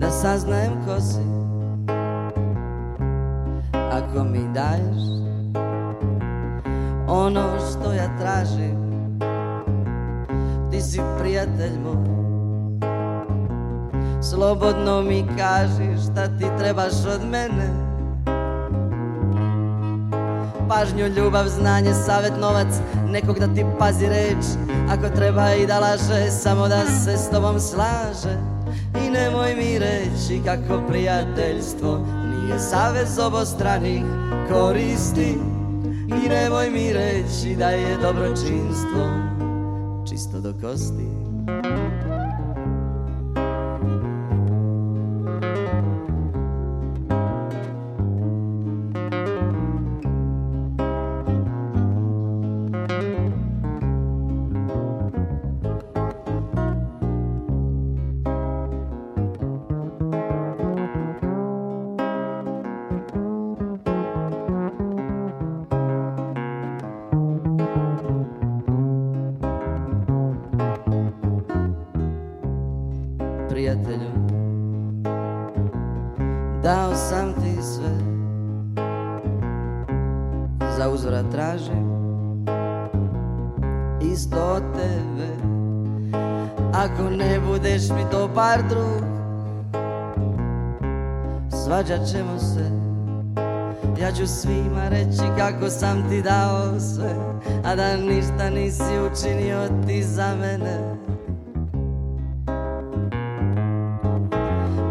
da saznajem ko si Ako mi daješ ono što ja tražim Ti si prijatelj moj Slobodno mi kaži šta ti trebaš od mene Pažnju, ljubav, znanje, savjet, novac Nekog da ti pazi reč Ako treba i da laže Samo da se s tobom slaže i nemoj mi reći kako prijateljstvo nije savez obostranih koristi i nemoj mi reći da je dobročinstvo čisto do kosti. kako sam ti dao sve A da ništa nisi učinio ti za mene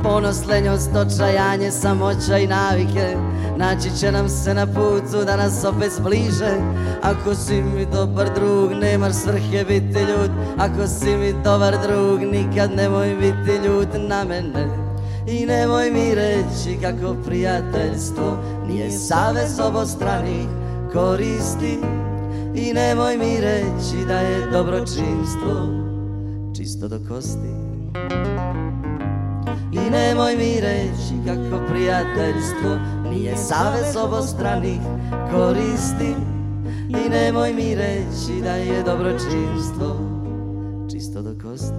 Ponos, lenjost, očajanje, samoća i navike Naći će nam se na putu da nas opet zbliže Ako si mi dobar drug, nemaš svrhe biti ljud Ako si mi dobar drug, nikad nemoj biti ljud na mene i nemoj mi reći kako prijateljstvo nije savez obostranih koristi I nemoj mi reći da je dobročinstvo čisto do kosti I nemoj mi reći kako prijateljstvo nije savez obostranih koristi I nemoj mi reći da je dobročinstvo čisto do kosti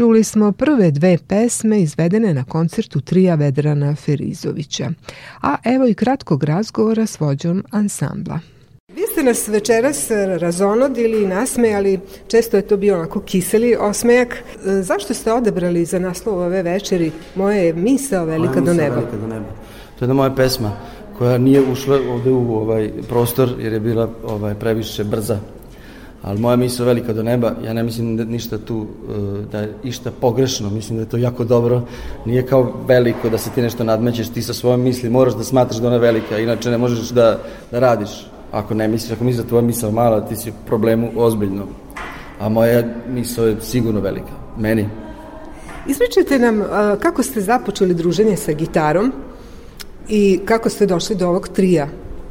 čuli smo prve dve pesme izvedene na koncertu Trija Vedrana Ferizovića. A evo i kratkog razgovora s vođom ansambla. Vi ste nas večeras razonodili i nasmejali, često je to bio onako kiseli osmejak. Zašto ste odebrali za naslov ove večeri Moje misao velika, do neba? To je jedna moja pesma koja nije ušla ovdje u ovaj prostor jer je bila ovaj previše brza ali moja misla velika do neba, ja ne mislim da ništa tu, e, da je išta pogrešno, mislim da je to jako dobro, nije kao veliko da se ti nešto nadmećeš, ti sa svojom misli moraš da smatraš da ona je velika, inače ne možeš da, da radiš, ako ne misliš, ako misliš da tvoja misla mala, ti si u problemu ozbiljno, a moja misla je sigurno velika, meni. Ispričajte nam e, kako ste započeli druženje sa gitarom i kako ste došli do ovog trija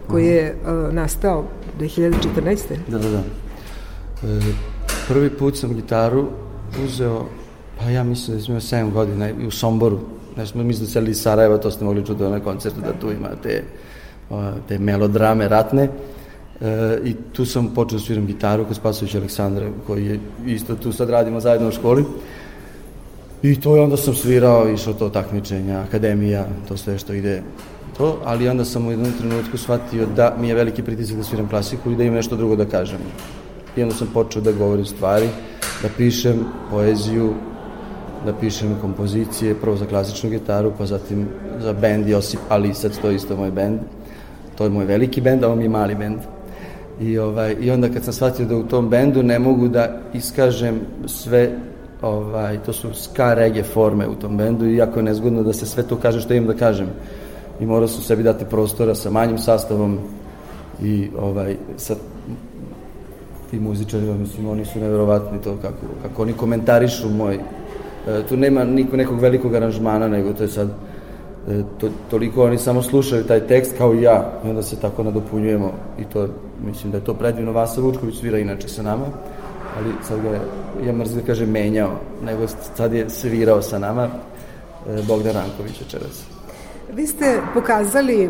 koji je mhm. e, nastao 2014. Da, da, da. Prvi put sam gitaru uzeo, pa ja mislim da sam imao 7 godina i u Somboru. Znači, mi smo celi iz Sarajeva, to ste mogli čuti na koncertu, da tu ima te, te melodrame ratne. E, I tu sam počeo sviram gitaru kod Spasovića Aleksandra, koji je isto tu sad radimo zajedno u školi. I to je onda sam svirao, išao to takmičenja, akademija, to sve što ide to, ali onda sam u jednom trenutku shvatio da mi je veliki pritisak da sviram klasiku i da im nešto drugo da kažem. I onda sam počeo da govorim stvari, da pišem poeziju, da pišem kompozicije, prvo za klasičnu gitaru, pa zatim za bend Josip Alisac, to je isto moj bend. To je moj veliki bend, a on mi je mali bend. I, ovaj, I onda kad sam shvatio da u tom bendu ne mogu da iskažem sve ovaj, to su ska rege forme u tom bendu i jako je nezgodno da se sve to kaže što imam da kažem i morao su sebi dati prostora sa manjim sastavom i ovaj, sa ti muzičari, mislim, oni su nevjerovatni to kako, kako oni komentarišu moj, e, tu nema niko, nekog velikog aranžmana, nego to je sad, e, to, toliko oni samo slušaju taj tekst kao i ja, i onda se tako nadopunjujemo i to, mislim da je to predivno, Vasa Vučković svira inače sa nama, ali sad ga je, ja mrzim da menjao, nego sad je svirao sa nama e, Bogdan Ranković večeras. Vi ste pokazali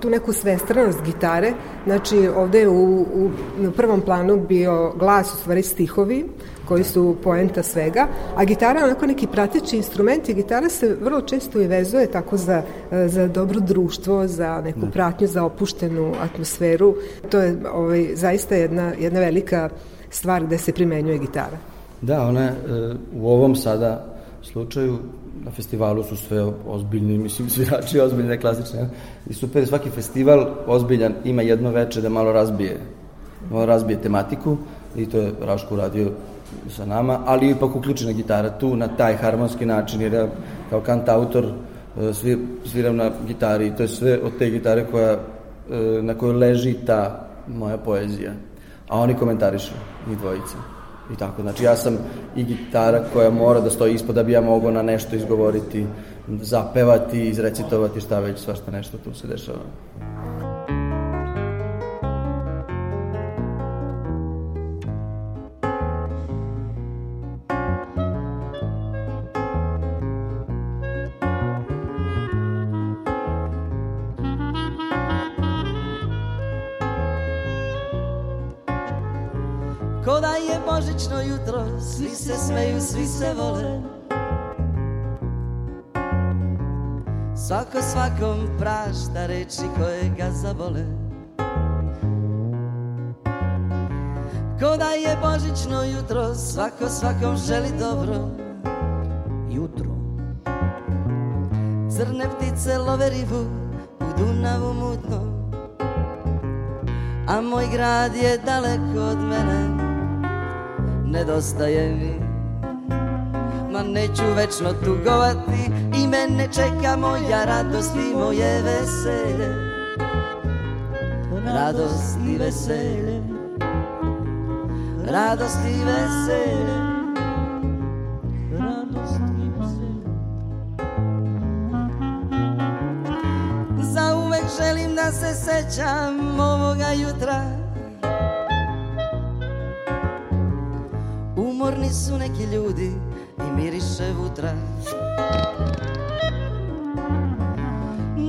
tu neku svestranost gitare, znači ovdje je u, u prvom planu bio glas, u stvari stihovi, koji su poenta svega, a gitara je onako neki prateći instrument i gitara se vrlo često i vezuje tako za, za dobro društvo, za neku pratnju, za opuštenu atmosferu. To je ovaj, zaista jedna, jedna velika stvar gdje se primenjuje gitara. Da, ona je, e, u ovom sada slučaju na festivalu su sve ozbiljni, mislim, svirači ozbiljne, klasične. I super, svaki festival ozbiljan ima jedno veče da malo razbije, malo razbije tematiku i to je Raško radio sa nama, ali ipak uključena gitara tu na taj harmonski način, jer ja kao kant autor e, svi, sviram na gitari i to je sve od te gitare koja, e, na kojoj leži ta moja poezija. A oni komentarišu, mi dvojica i tako. Znači ja sam i gitara koja mora da stoji ispod da bi ja mogao na nešto izgovoriti, zapevati, izrecitovati šta već, svašta nešto tu se dešava. svi se vole Svako svakom prašta reči koje ga zavole Ko da je božično jutro, svako svakom želi dobro Jutro Crne ptice love rivu u Dunavu mutno A moj grad je daleko od mene Nedostaje mi neću večno tugovati I mene čeka moja radost i moje veselje Radost i veselje Radost i veselje Radost i želim da se sećam ovoga jutra Umorni su neki ljudi i miriše vutra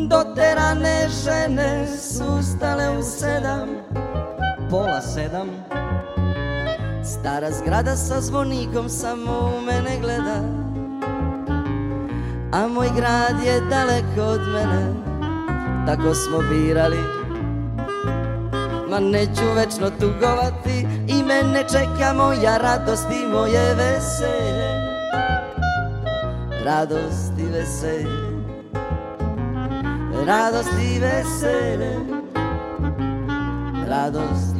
Doterane žene su stale u sedam Pola sedam Stara zgrada sa zvonikom samo u mene gleda A moj grad je daleko od mene Tako smo birali Ma neću večno tugovati I mene čeka moja radost i moje veselje Rados grado rado radost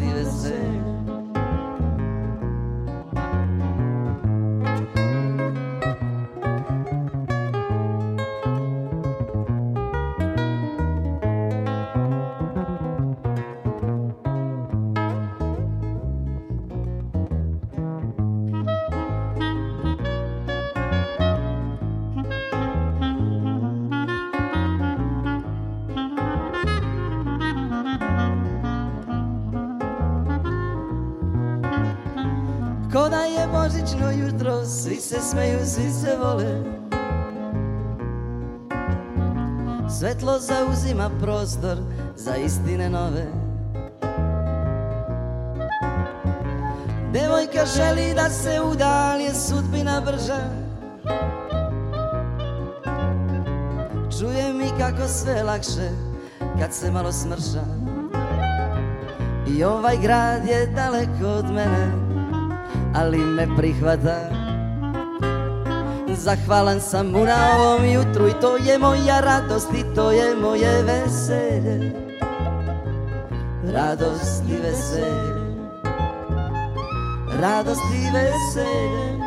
se smeju, svi se vole Svetlo zauzima prostor za istine nove Devojka želi da se udalje je sudbina brža Čuje mi kako sve lakše kad se malo smrša I ovaj grad je daleko od mene, ali me prihvata Zahvalan sam mu na ovom jutru i to je moja radost i to je moje veselje Radost i veselje Radost i veselje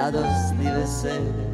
Radost i veselje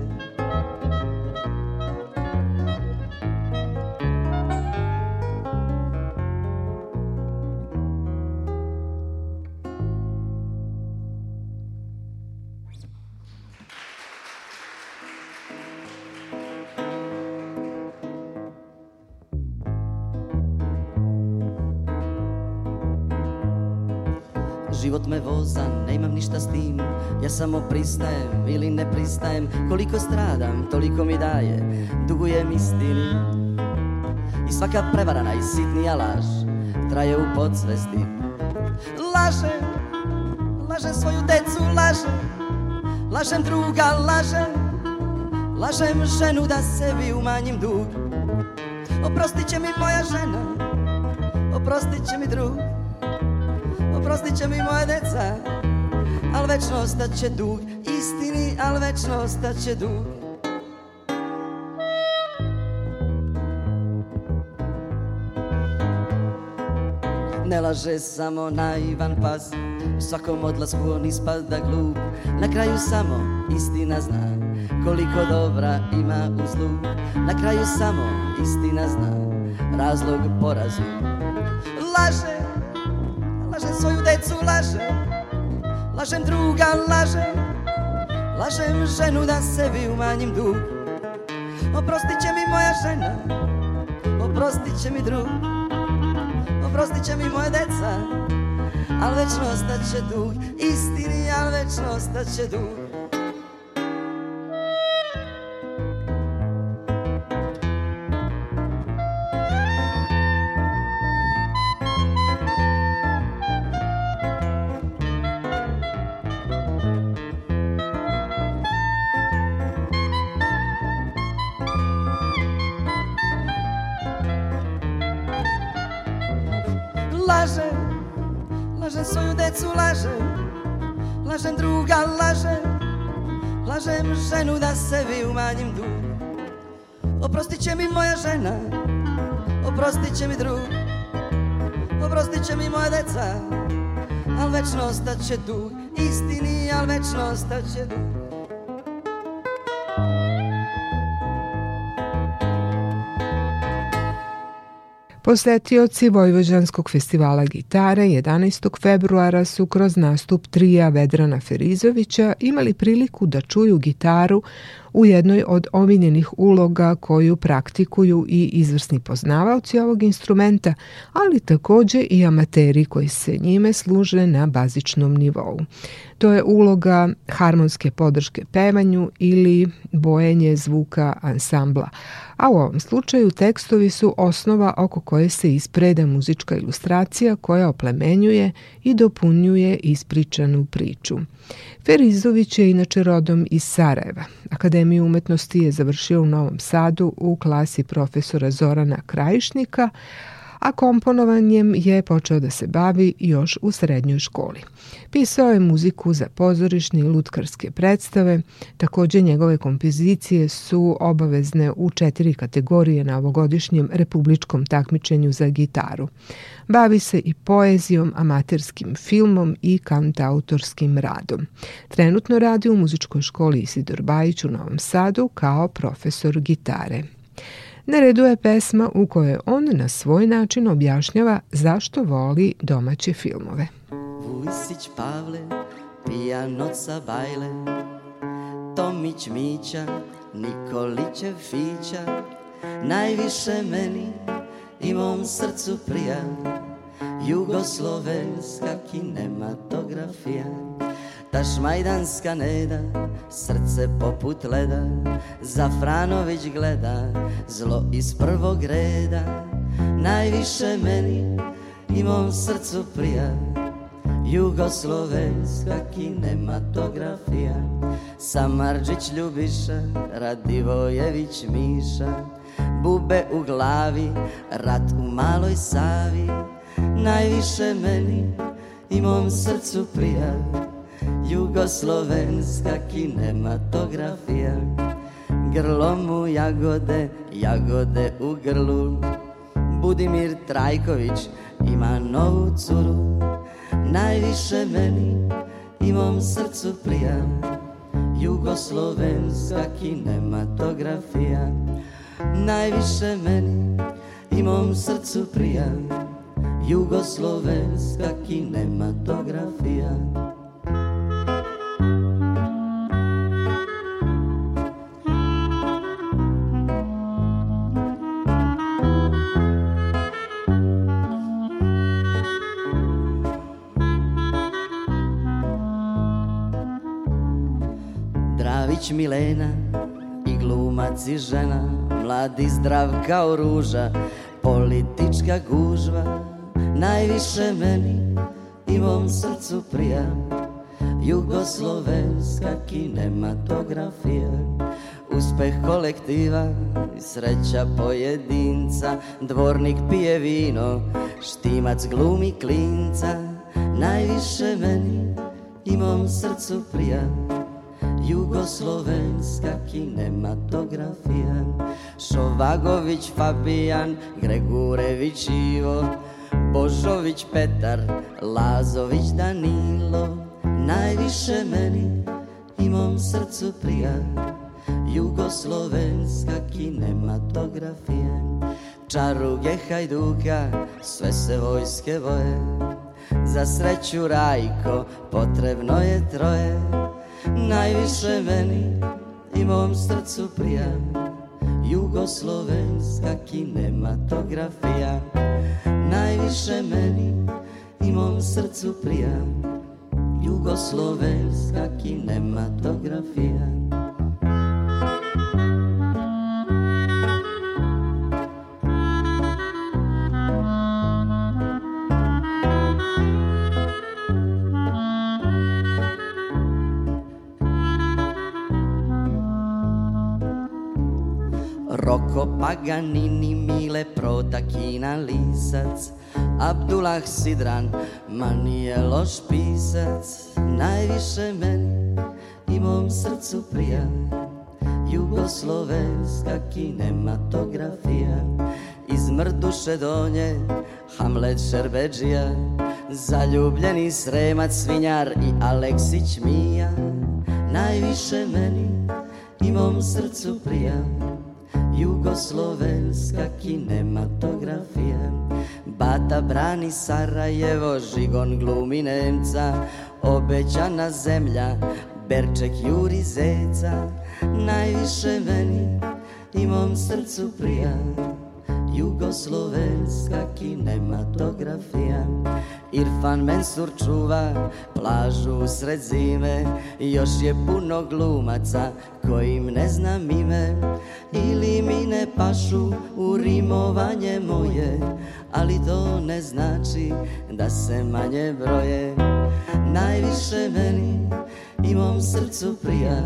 me voza, nemam ništa s tim Ja samo pristajem ili ne pristajem Koliko stradam, toliko mi daje mi istini I svaka prevarana i sitnija laž Traje u podsvesti Lažem, lažem svoju decu, lažem Lažem druga, lažem Lažem ženu da sebi umanjim dug Oprostit će mi moja žena Oprostit će mi drug oprostit će mi moje deca Al večno ostat će dug istini, al večno ostat će dug Ne laže samo naivan pas U svakom odlasku on ispada glup Na kraju samo istina zna Koliko dobra ima u zlu Na kraju samo istina zna Razlog porazu Laže Lažem svoju decu, lažem Lažem druga, lažem Lažem ženu da sebi umanjim dug Oprostit će mi moja žena Oprostit će mi drug Oprostit će mi moja deca Al večno će dug Istini, al večno će dug žena Oprostit će mi drug Oprostit će mi moja deca Al večno ostaće tu Istini, al večno ostaće tu. Posetioci Vojvođanskog festivala gitare 11. februara su kroz nastup trija Vedrana Ferizovića imali priliku da čuju gitaru u jednoj od omiljenih uloga koju praktikuju i izvrsni poznavalci ovog instrumenta, ali također i amateri koji se njime služe na bazičnom nivou. To je uloga harmonske podrške pevanju ili bojenje zvuka ansambla. A u ovom slučaju tekstovi su osnova oko koje se ispreda muzička ilustracija koja oplemenjuje i dopunjuje ispričanu priču. Ferizović je inače rodom iz Sarajeva. Akademija akademiju umetnosti je završio u Novom Sadu u klasi profesora Zorana Krajišnika, a komponovanjem je počeo da se bavi još u srednjoj školi. Pisao je muziku za pozorišne i lutkarske predstave, također njegove kompozicije su obavezne u četiri kategorije na ovogodišnjem republičkom takmičenju za gitaru. Bavi se i poezijom, amaterskim filmom i kantautorskim radom. Trenutno radi u muzičkoj školi Isidor Bajić u Novom Sadu kao profesor gitare. Na redu je pesma u kojoj on na svoj način objašnjava zašto voli domaće filmove. Vujsić Pavle, pija noca bajle, Tomić Mića, nikoliće Fića, najviše meni i mom srcu prija, jugoslovenska kinematografija. Ta šmajdanska neda, srce poput leda, za Franović gleda, zlo iz prvog reda. Najviše meni i mom srcu prija, Jugoslovenska kinematografija Samarđić Ljubiša, Radivojević Miša Bube u glavi, rat u maloj savi Najviše meni i mom srcu prija Jugoslovenska kinematografija Grlo mu jagode, jagode u grlu Budimir Trajković ima novu curu Najviše meni i mom srcu prija Jugoslovenska kinematografija Najviše meni i mom srcu prija Jugoslovenska kinematografija Milena i glumac i žena Mladi zdrav kao ruža Politička gužva Najviše meni i mom srcu prija Jugoslovenska kinematografija Uspeh kolektiva i sreća pojedinca Dvornik pije vino, štimac glumi klinca Najviše meni i mom srcu prija jugoslovenska kinematografija Šovagović Fabijan, Gregurević Ivo Božović Petar, Lazović Danilo Najviše meni i mom srcu prija Jugoslovenska kinematografija Čaruge Hajduka, sve se vojske voje Za sreću Rajko, potrebno je troje Najviše meni i mom srcu prija Jugoslovenska kinematografija Najviše meni i mom srcu prija Jugoslovenska kinematografija Roko Paganini, Mile Prota, Kina Lisac Abdullah Sidran, ma nije loš pisac Najviše meni i mom srcu prija Jugoslovenska kinematografija Iz mrduše donje, Hamlet Šerbeđija Zaljubljeni sremac, svinjar i Aleksić Mija Najviše meni i mom srcu prija jugoslovenska kinematografija Bata brani Sarajevo, Žigon glumi Nemca Obećana zemlja, Berček juri zeca Najviše meni i mom srcu prija jugoslovenska kinematografija Irfan Mensur čuva plažu sred zime Još je puno glumaca kojim ne znam ime Ili mi ne pašu u rimovanje moje Ali to ne znači da se manje broje Najviše meni i mom srcu prija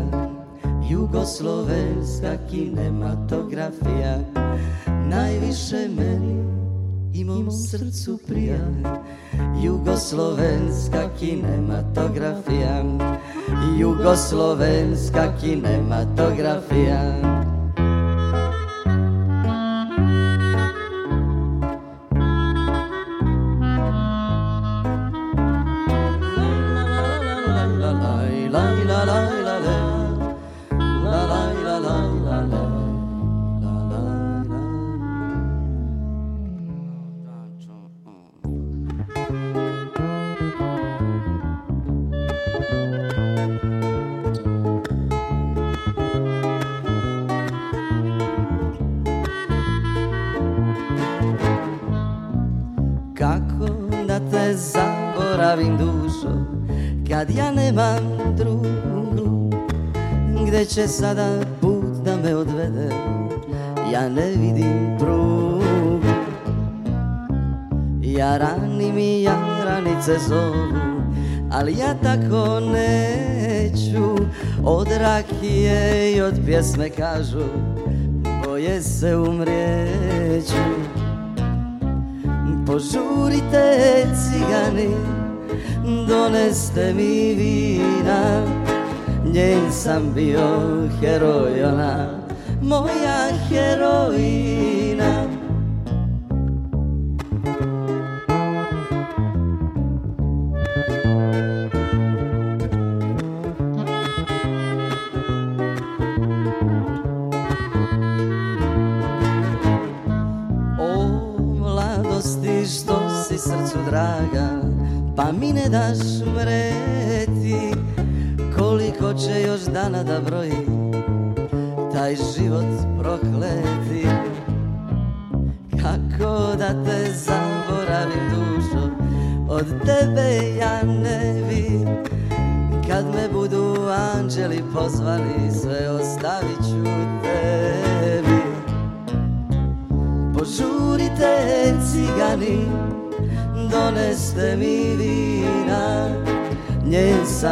Jugoslovenska kinematografija najviše meni i mom srcu prija Jugoslovenska kinematografija Jugoslovenska kinematografija sada put da me odvede Ja ne vidim prugu Ja mi, ja jaranice zovu Ali ja tako neću Od rakije i od pjesme kažu Boje se umrijeću Požurite cigani Doneste mi vina njen sam bio heroj, ona moja heroji.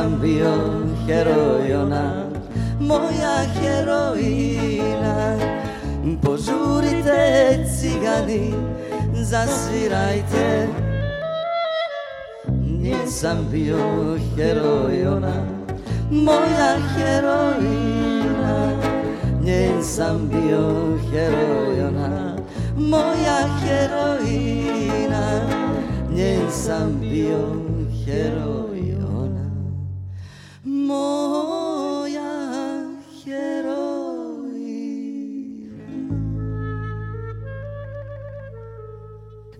sam bio heroj ona Moja heroina Požurite cigani Zasvirajte Nisam bio heroj ona Moja heroina Njen sam bio heroj ona Moja heroina Njen sam bio heroj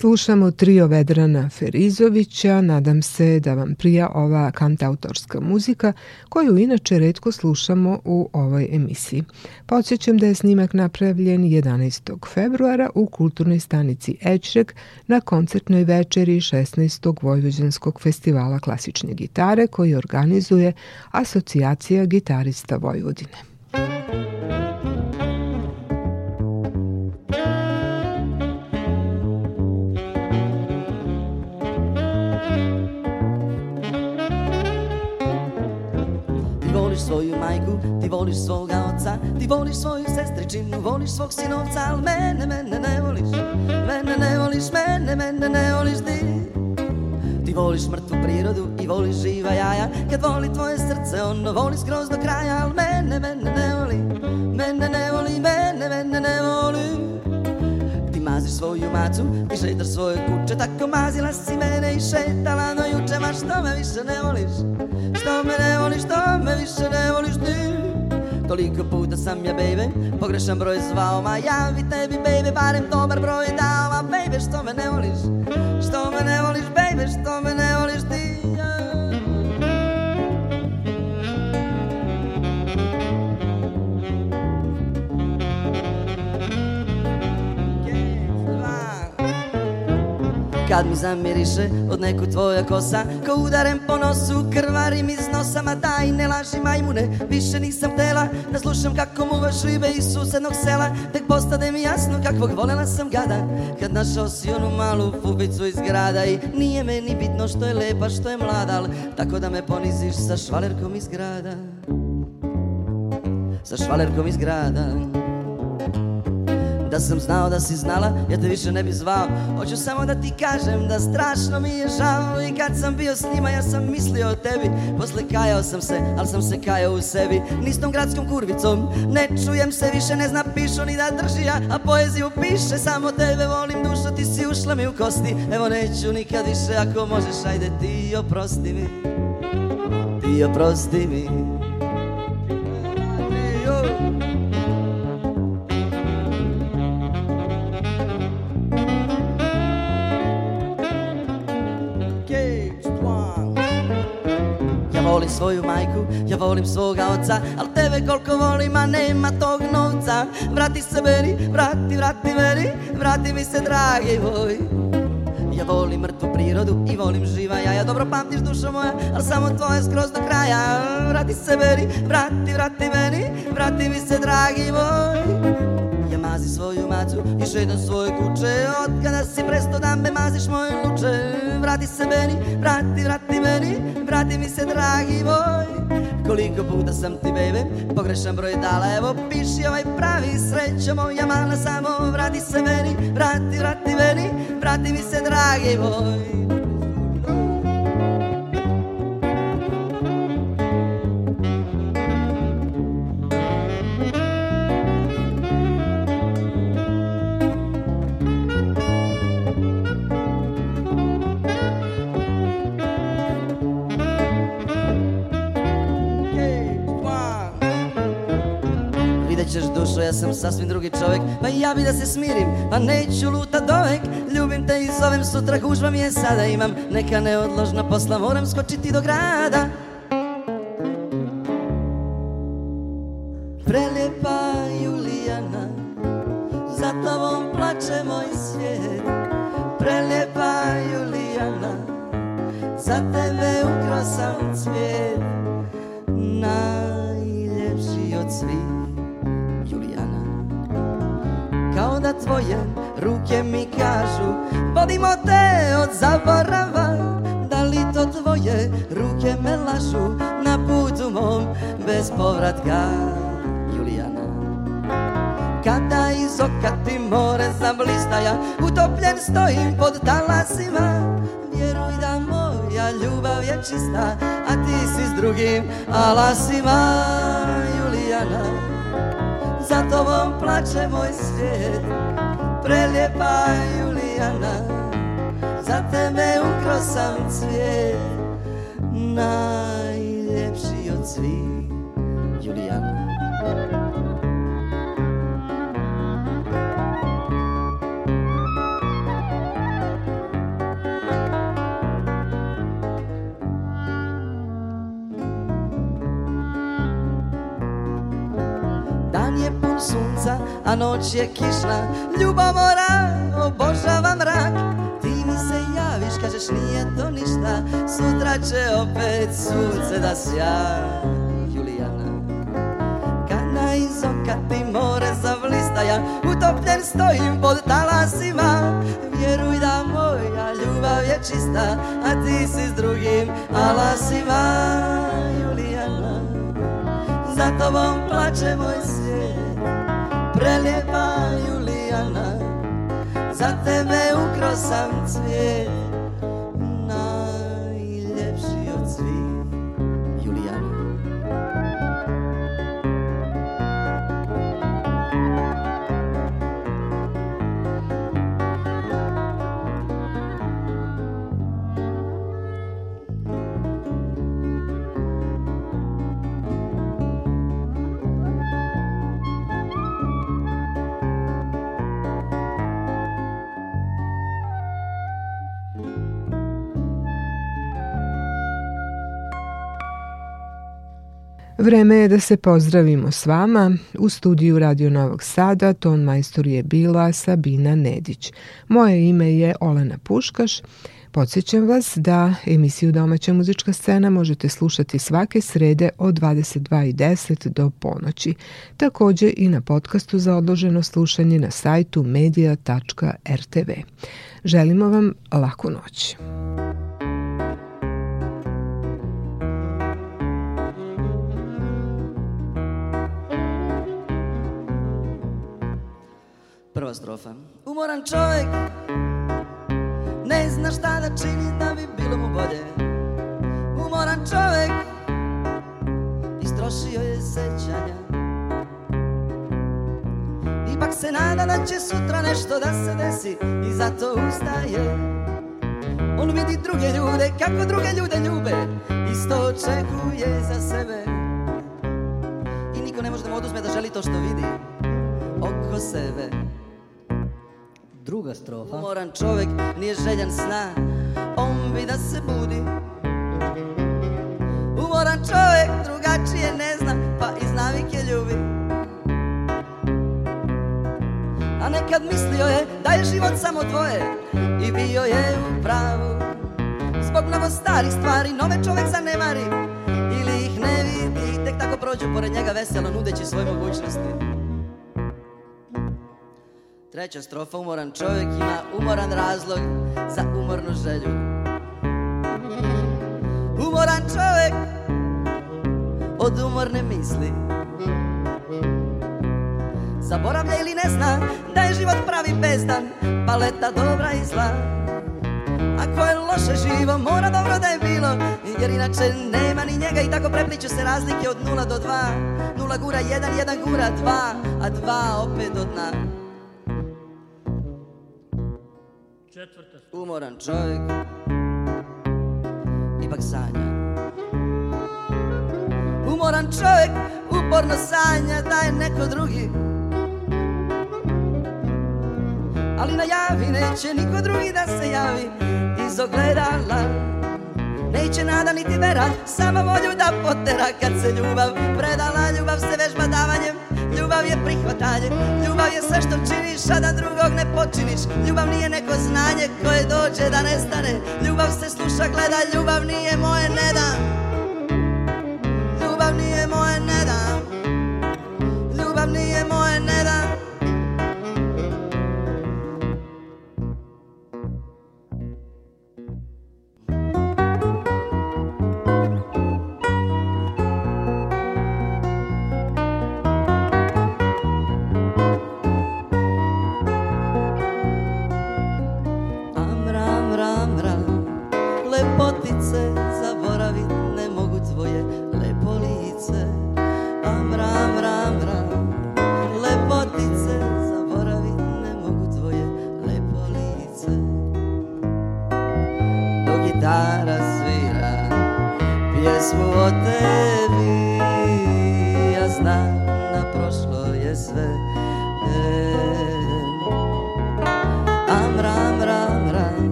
Slušamo trio Vedrana Ferizovića, nadam se da vam prija ova kantautorska muzika koju inače redko slušamo u ovoj emisiji. Podsjećam da je snimak napravljen 11. februara u kulturnoj stanici Ečrek na koncertnoj večeri 16. Vojvođanskog festivala klasične gitare koji organizuje Asocijacija gitarista Vojvodine. svoju majku Ti voliš svoga oca Ti voliš svoju sestričinu Voliš svog sinovca Al mene, mene ne voliš Mene ne voliš, mene, mene ne voliš ti Ti voliš mrtvu prirodu I voliš živa jaja Kad voli tvoje srce Ono voli skroz do kraja Al mene, mene ne svoju macu I šetaš svoje kuće Tako mazila si mene i šetala No juče ma što me više ne voliš Što me ne voliš, što me više ne voliš ti Toliko puta sam ja baby Pogrešan broj zvao Ma ja bi tebi baby barem dobar broj dao Ma baby što me ne voliš Što me ne voliš baby Što me ne voliš ti Kad mi zamiriše od neku tvoja kosa Ko udarem po nosu krvarim iz nosa Ma daj ne laži majmune više nisam tela Da slušam kako muvaš ribe iz susednog sela Tek postade mi jasno kakvog volela sam gada Kad našao si onu malu fubicu iz grada I nije meni bitno što je lepa što je Al Tako da me poniziš sa švalerkom iz grada Sa švalerkom iz grada da sam znao da si znala, ja te više ne bi zvao Hoću samo da ti kažem da strašno mi je žao I kad sam bio s njima ja sam mislio o tebi Posle kajao sam se, ali sam se kajao u sebi Nistom gradskom kurvicom, ne čujem se više Ne zna pišu ni da drži ja, a poeziju piše Samo tebe volim dušo, ti si ušla mi u kosti Evo neću nikad više, ako možeš, ajde ti oprosti mi Ti oprosti mi volim svoju majku, ja volim svoga oca Al tebe koliko volim, a nema tog novca Vrati se meni, vrati, vrati meni, vrati mi se dragi moj ja volim mrtvu prirodu i volim živa ja dobro pamtiš dušo moja, ali samo tvoje skroz do kraja Vrati se meni, vrati, vrati meni, vrati mi se dragi moj mazi svoju macu je šedan svoje kuće Od kada si presto da me maziš moje luče Vrati se meni, vrati, vrati meni Vrati mi se dragi moj Koliko puta sam ti bebe Pogrešan broj dala Evo piši ovaj pravi srećo moja mala Samo vrati se meni, vrati, vrati meni Vrati mi se dragi moj sam sasvim drugi čovjek Pa ja bi da se smirim, pa neću luta dovek Ljubim te i zovem sutra, gužba mi je sada Imam neka neodložna posla, moram skočiti do grada drugim alasima Julijana Za tobom plače moj svijet, prelijepa Julijana Za tebe ukrosam sam cvijet na je kišna, ljubav mora, obožava mrak Ti mi se javiš, kažeš nije to ništa, sutra će opet sunce da sja Julijana Kana iz oka ti more zavlistaja, utopljen stojim pod talasima Vjeruj da moja ljubav je čista, a ti si s drugim alasima Julijana, za tobom plaće moj za tebe ukro sam cvijet Vreme je da se pozdravimo s vama. U studiju Radio Novog Sada ton majstor je bila Sabina Nedić. Moje ime je Olena Puškaš. Podsjećam vas da emisiju Domaća muzička scena možete slušati svake srede od 22.10 do ponoći. Također i na podcastu za odloženo slušanje na sajtu media.rtv. Želimo vam laku noć. Prva Umoran čovjek, ne zna šta da čini da bi bilo mu bolje. Umoran čovjek, istrošio je sećanja. Ipak se nada da će sutra nešto da se desi i zato ustaje. On vidi druge ljude, kako druge ljude ljube, isto očekuje za sebe. I niko ne može da mu oduzme da želi to što vidi oko sebe. Druga strofa. Umoran čovjek nije željan sna, on bi da se budi. Umoran čovjek drugačije ne zna, pa iz navike ljubi. A nekad mislio je da je život samo dvoje i bio je u pravu. Zbog novo stvari nove čovjek zanemari ili ih ne vidi. Tek tako prođu pored njega veselo nudeći svoje mogućnosti. Treća strofa, umoran čovjek ima umoran razlog za umornu želju. Umoran čovjek od umorne misli. Zaboravlja ili ne zna da je život pravi bezdan, paleta dobra i zla. Ako je loše živo, mora dobro da je bilo, jer inače nema ni njega i tako prepliču se razlike od nula do dva. Nula gura jedan, jedan gura dva, a dva opet od dna. Četvrta Umoran čovjek, ipak sanja. Umoran čovjek, uporno sanja da je neko drugi. Ali najavi neće niko drugi da se javi iz ogledala. Neće nada niti vera, samo volju da potera Kad se ljubav predala, ljubav se vežba davanjem Ljubav je prihvatanje, ljubav je sve što činiš, a da drugog ne počiniš Ljubav nije neko znanje koje dođe da nestane Ljubav se sluša, gleda, ljubav nije moje, ne dam Ljubav nije moje, ne dam Ljubav nije moje, ne dam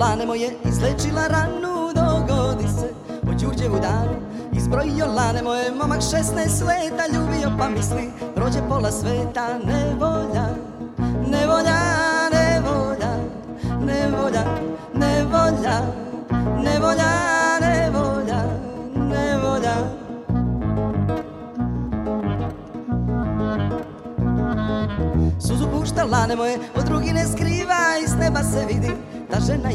Lane moje izlečila ranu, dogodi se Po Đurđevu danu Izbrojio lane moje, momak 16 sveta ljubio pa misli Rođe pola sveta, ne Ne nevolja, Ne nevolja, ne nevolja, ne volja Suzu pušta lane moje, od drugi ne skriva, iz neba se vidi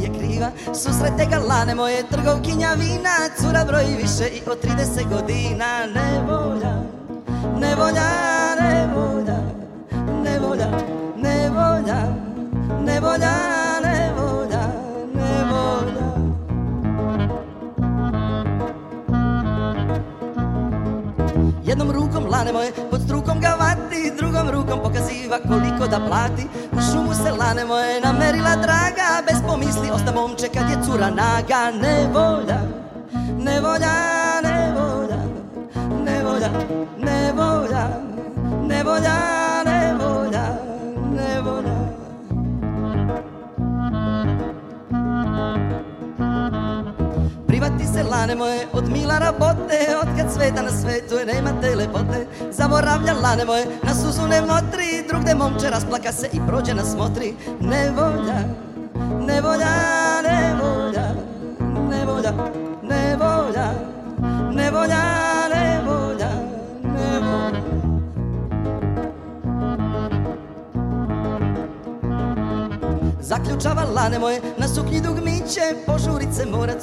je kriva Susrete ga lane moje trgovkinja vina Cura broji više i od 30 godina Ne volja, ne ne volja Ne volja, ne volja, ne volja, ne volja, ne volja Jednom rukom lane moje pod strukom ga vati Drugom rukom pokaziva koliko da plati Ne naga Ne volja Ne volja ne nevolja, ne volja. Privati se lane moje od mila rabote Od kad sveta na svetu je nema te lepote Zaboravlja lane moje na suzu ne motri Drugde momče rasplaka se i prođe na smotri Nevolja,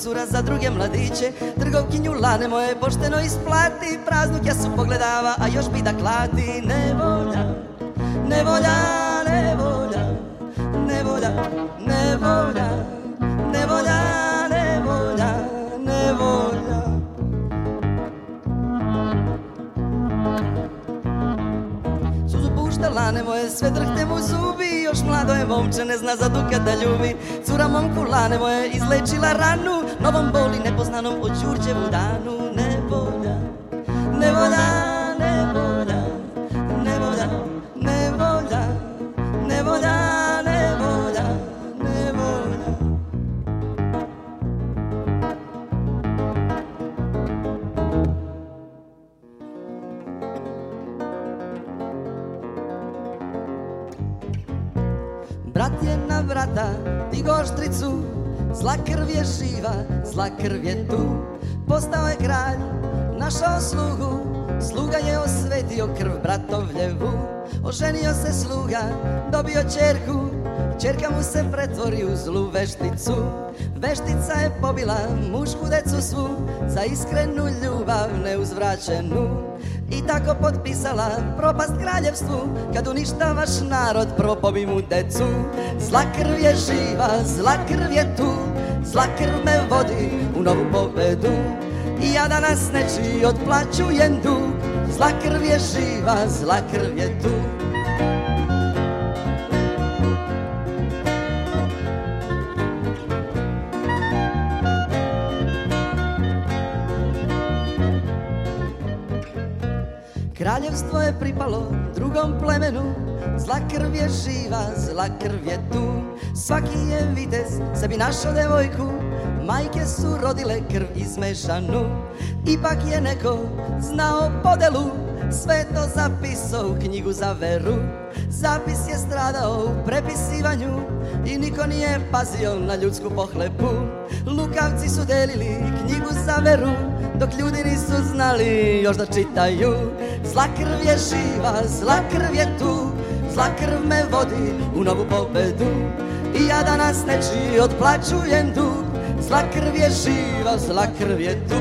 cura za druge mladiće Trgovkinju lane moje pošteno isplati Praznuk ja su pogledava, a još bi da klati ne ne volja. mlado je ne zna za da ljubi Cura momku lanevo je izlečila ranu Novom boli nepoznanom od Đurđevu danu ne volja Zla krv je živa, zla krv je tu Postao je kralj, našao slugu Sluga je osvetio krv bratovljevu Oženio se sluga, dobio čerku Čerka mu se pretvori u zlu vešticu Veštica je pobila mušku decu svu Za iskrenu ljubav neuzvraćenu I tako potpisala propast kraljevstvu Kad uništavaš narod propobi mu decu Zla krv je živa, zla krv je tu Zla me vodi u novu pobedu I ja danas nečiji odplaćujem dug Zla krv je živa, zla krv je tu Kraljevstvo je pripalo drugom plemenu Zla krv je živa, zla krv je tu Svaki je vitez, sebi našao devojku Majke su rodile krv izmešanu Ipak je neko znao podelu Sve to zapisao u knjigu za veru Zapis je stradao u prepisivanju I niko nije pazio na ljudsku pohlepu Lukavci su delili knjigu za veru Dok ljudi nisu znali još da čitaju Zla krv je živa, zla krv je tu Zla krv me vodi u novu pobedu I ja danas nečiji odplaćujem dug Zla krv je živa, zla krv je tu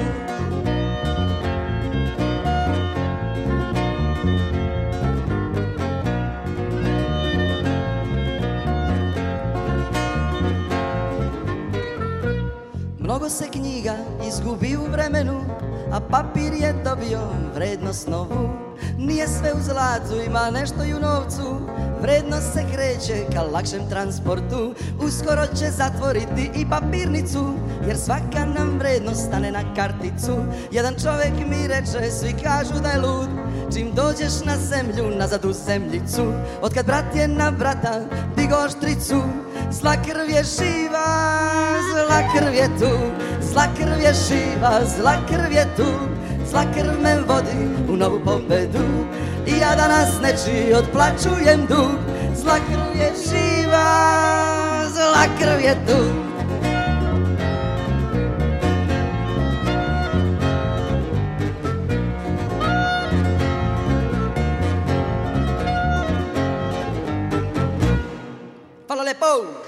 Mnogo se knjiga izgubi u vremenu A papir je dobio vrednost novu nije sve u zladzu, ima nešto i u novcu Vrednost se kreće ka lakšem transportu Uskoro će zatvoriti i papirnicu Jer svaka nam vrednost stane na karticu Jedan čovjek mi reče, svi kažu da je lud Čim dođeš na zemlju, nazad u zemljicu Otkad brat je na vrata, digo oštricu Zla krv je živa, zla krv je tu Zla krv je živa, zla krv je tu zla krv me vodi u novu pobedu I ja danas neči odplaćujem dug Zla krv je živa, zla krv je dug Hvala lepo!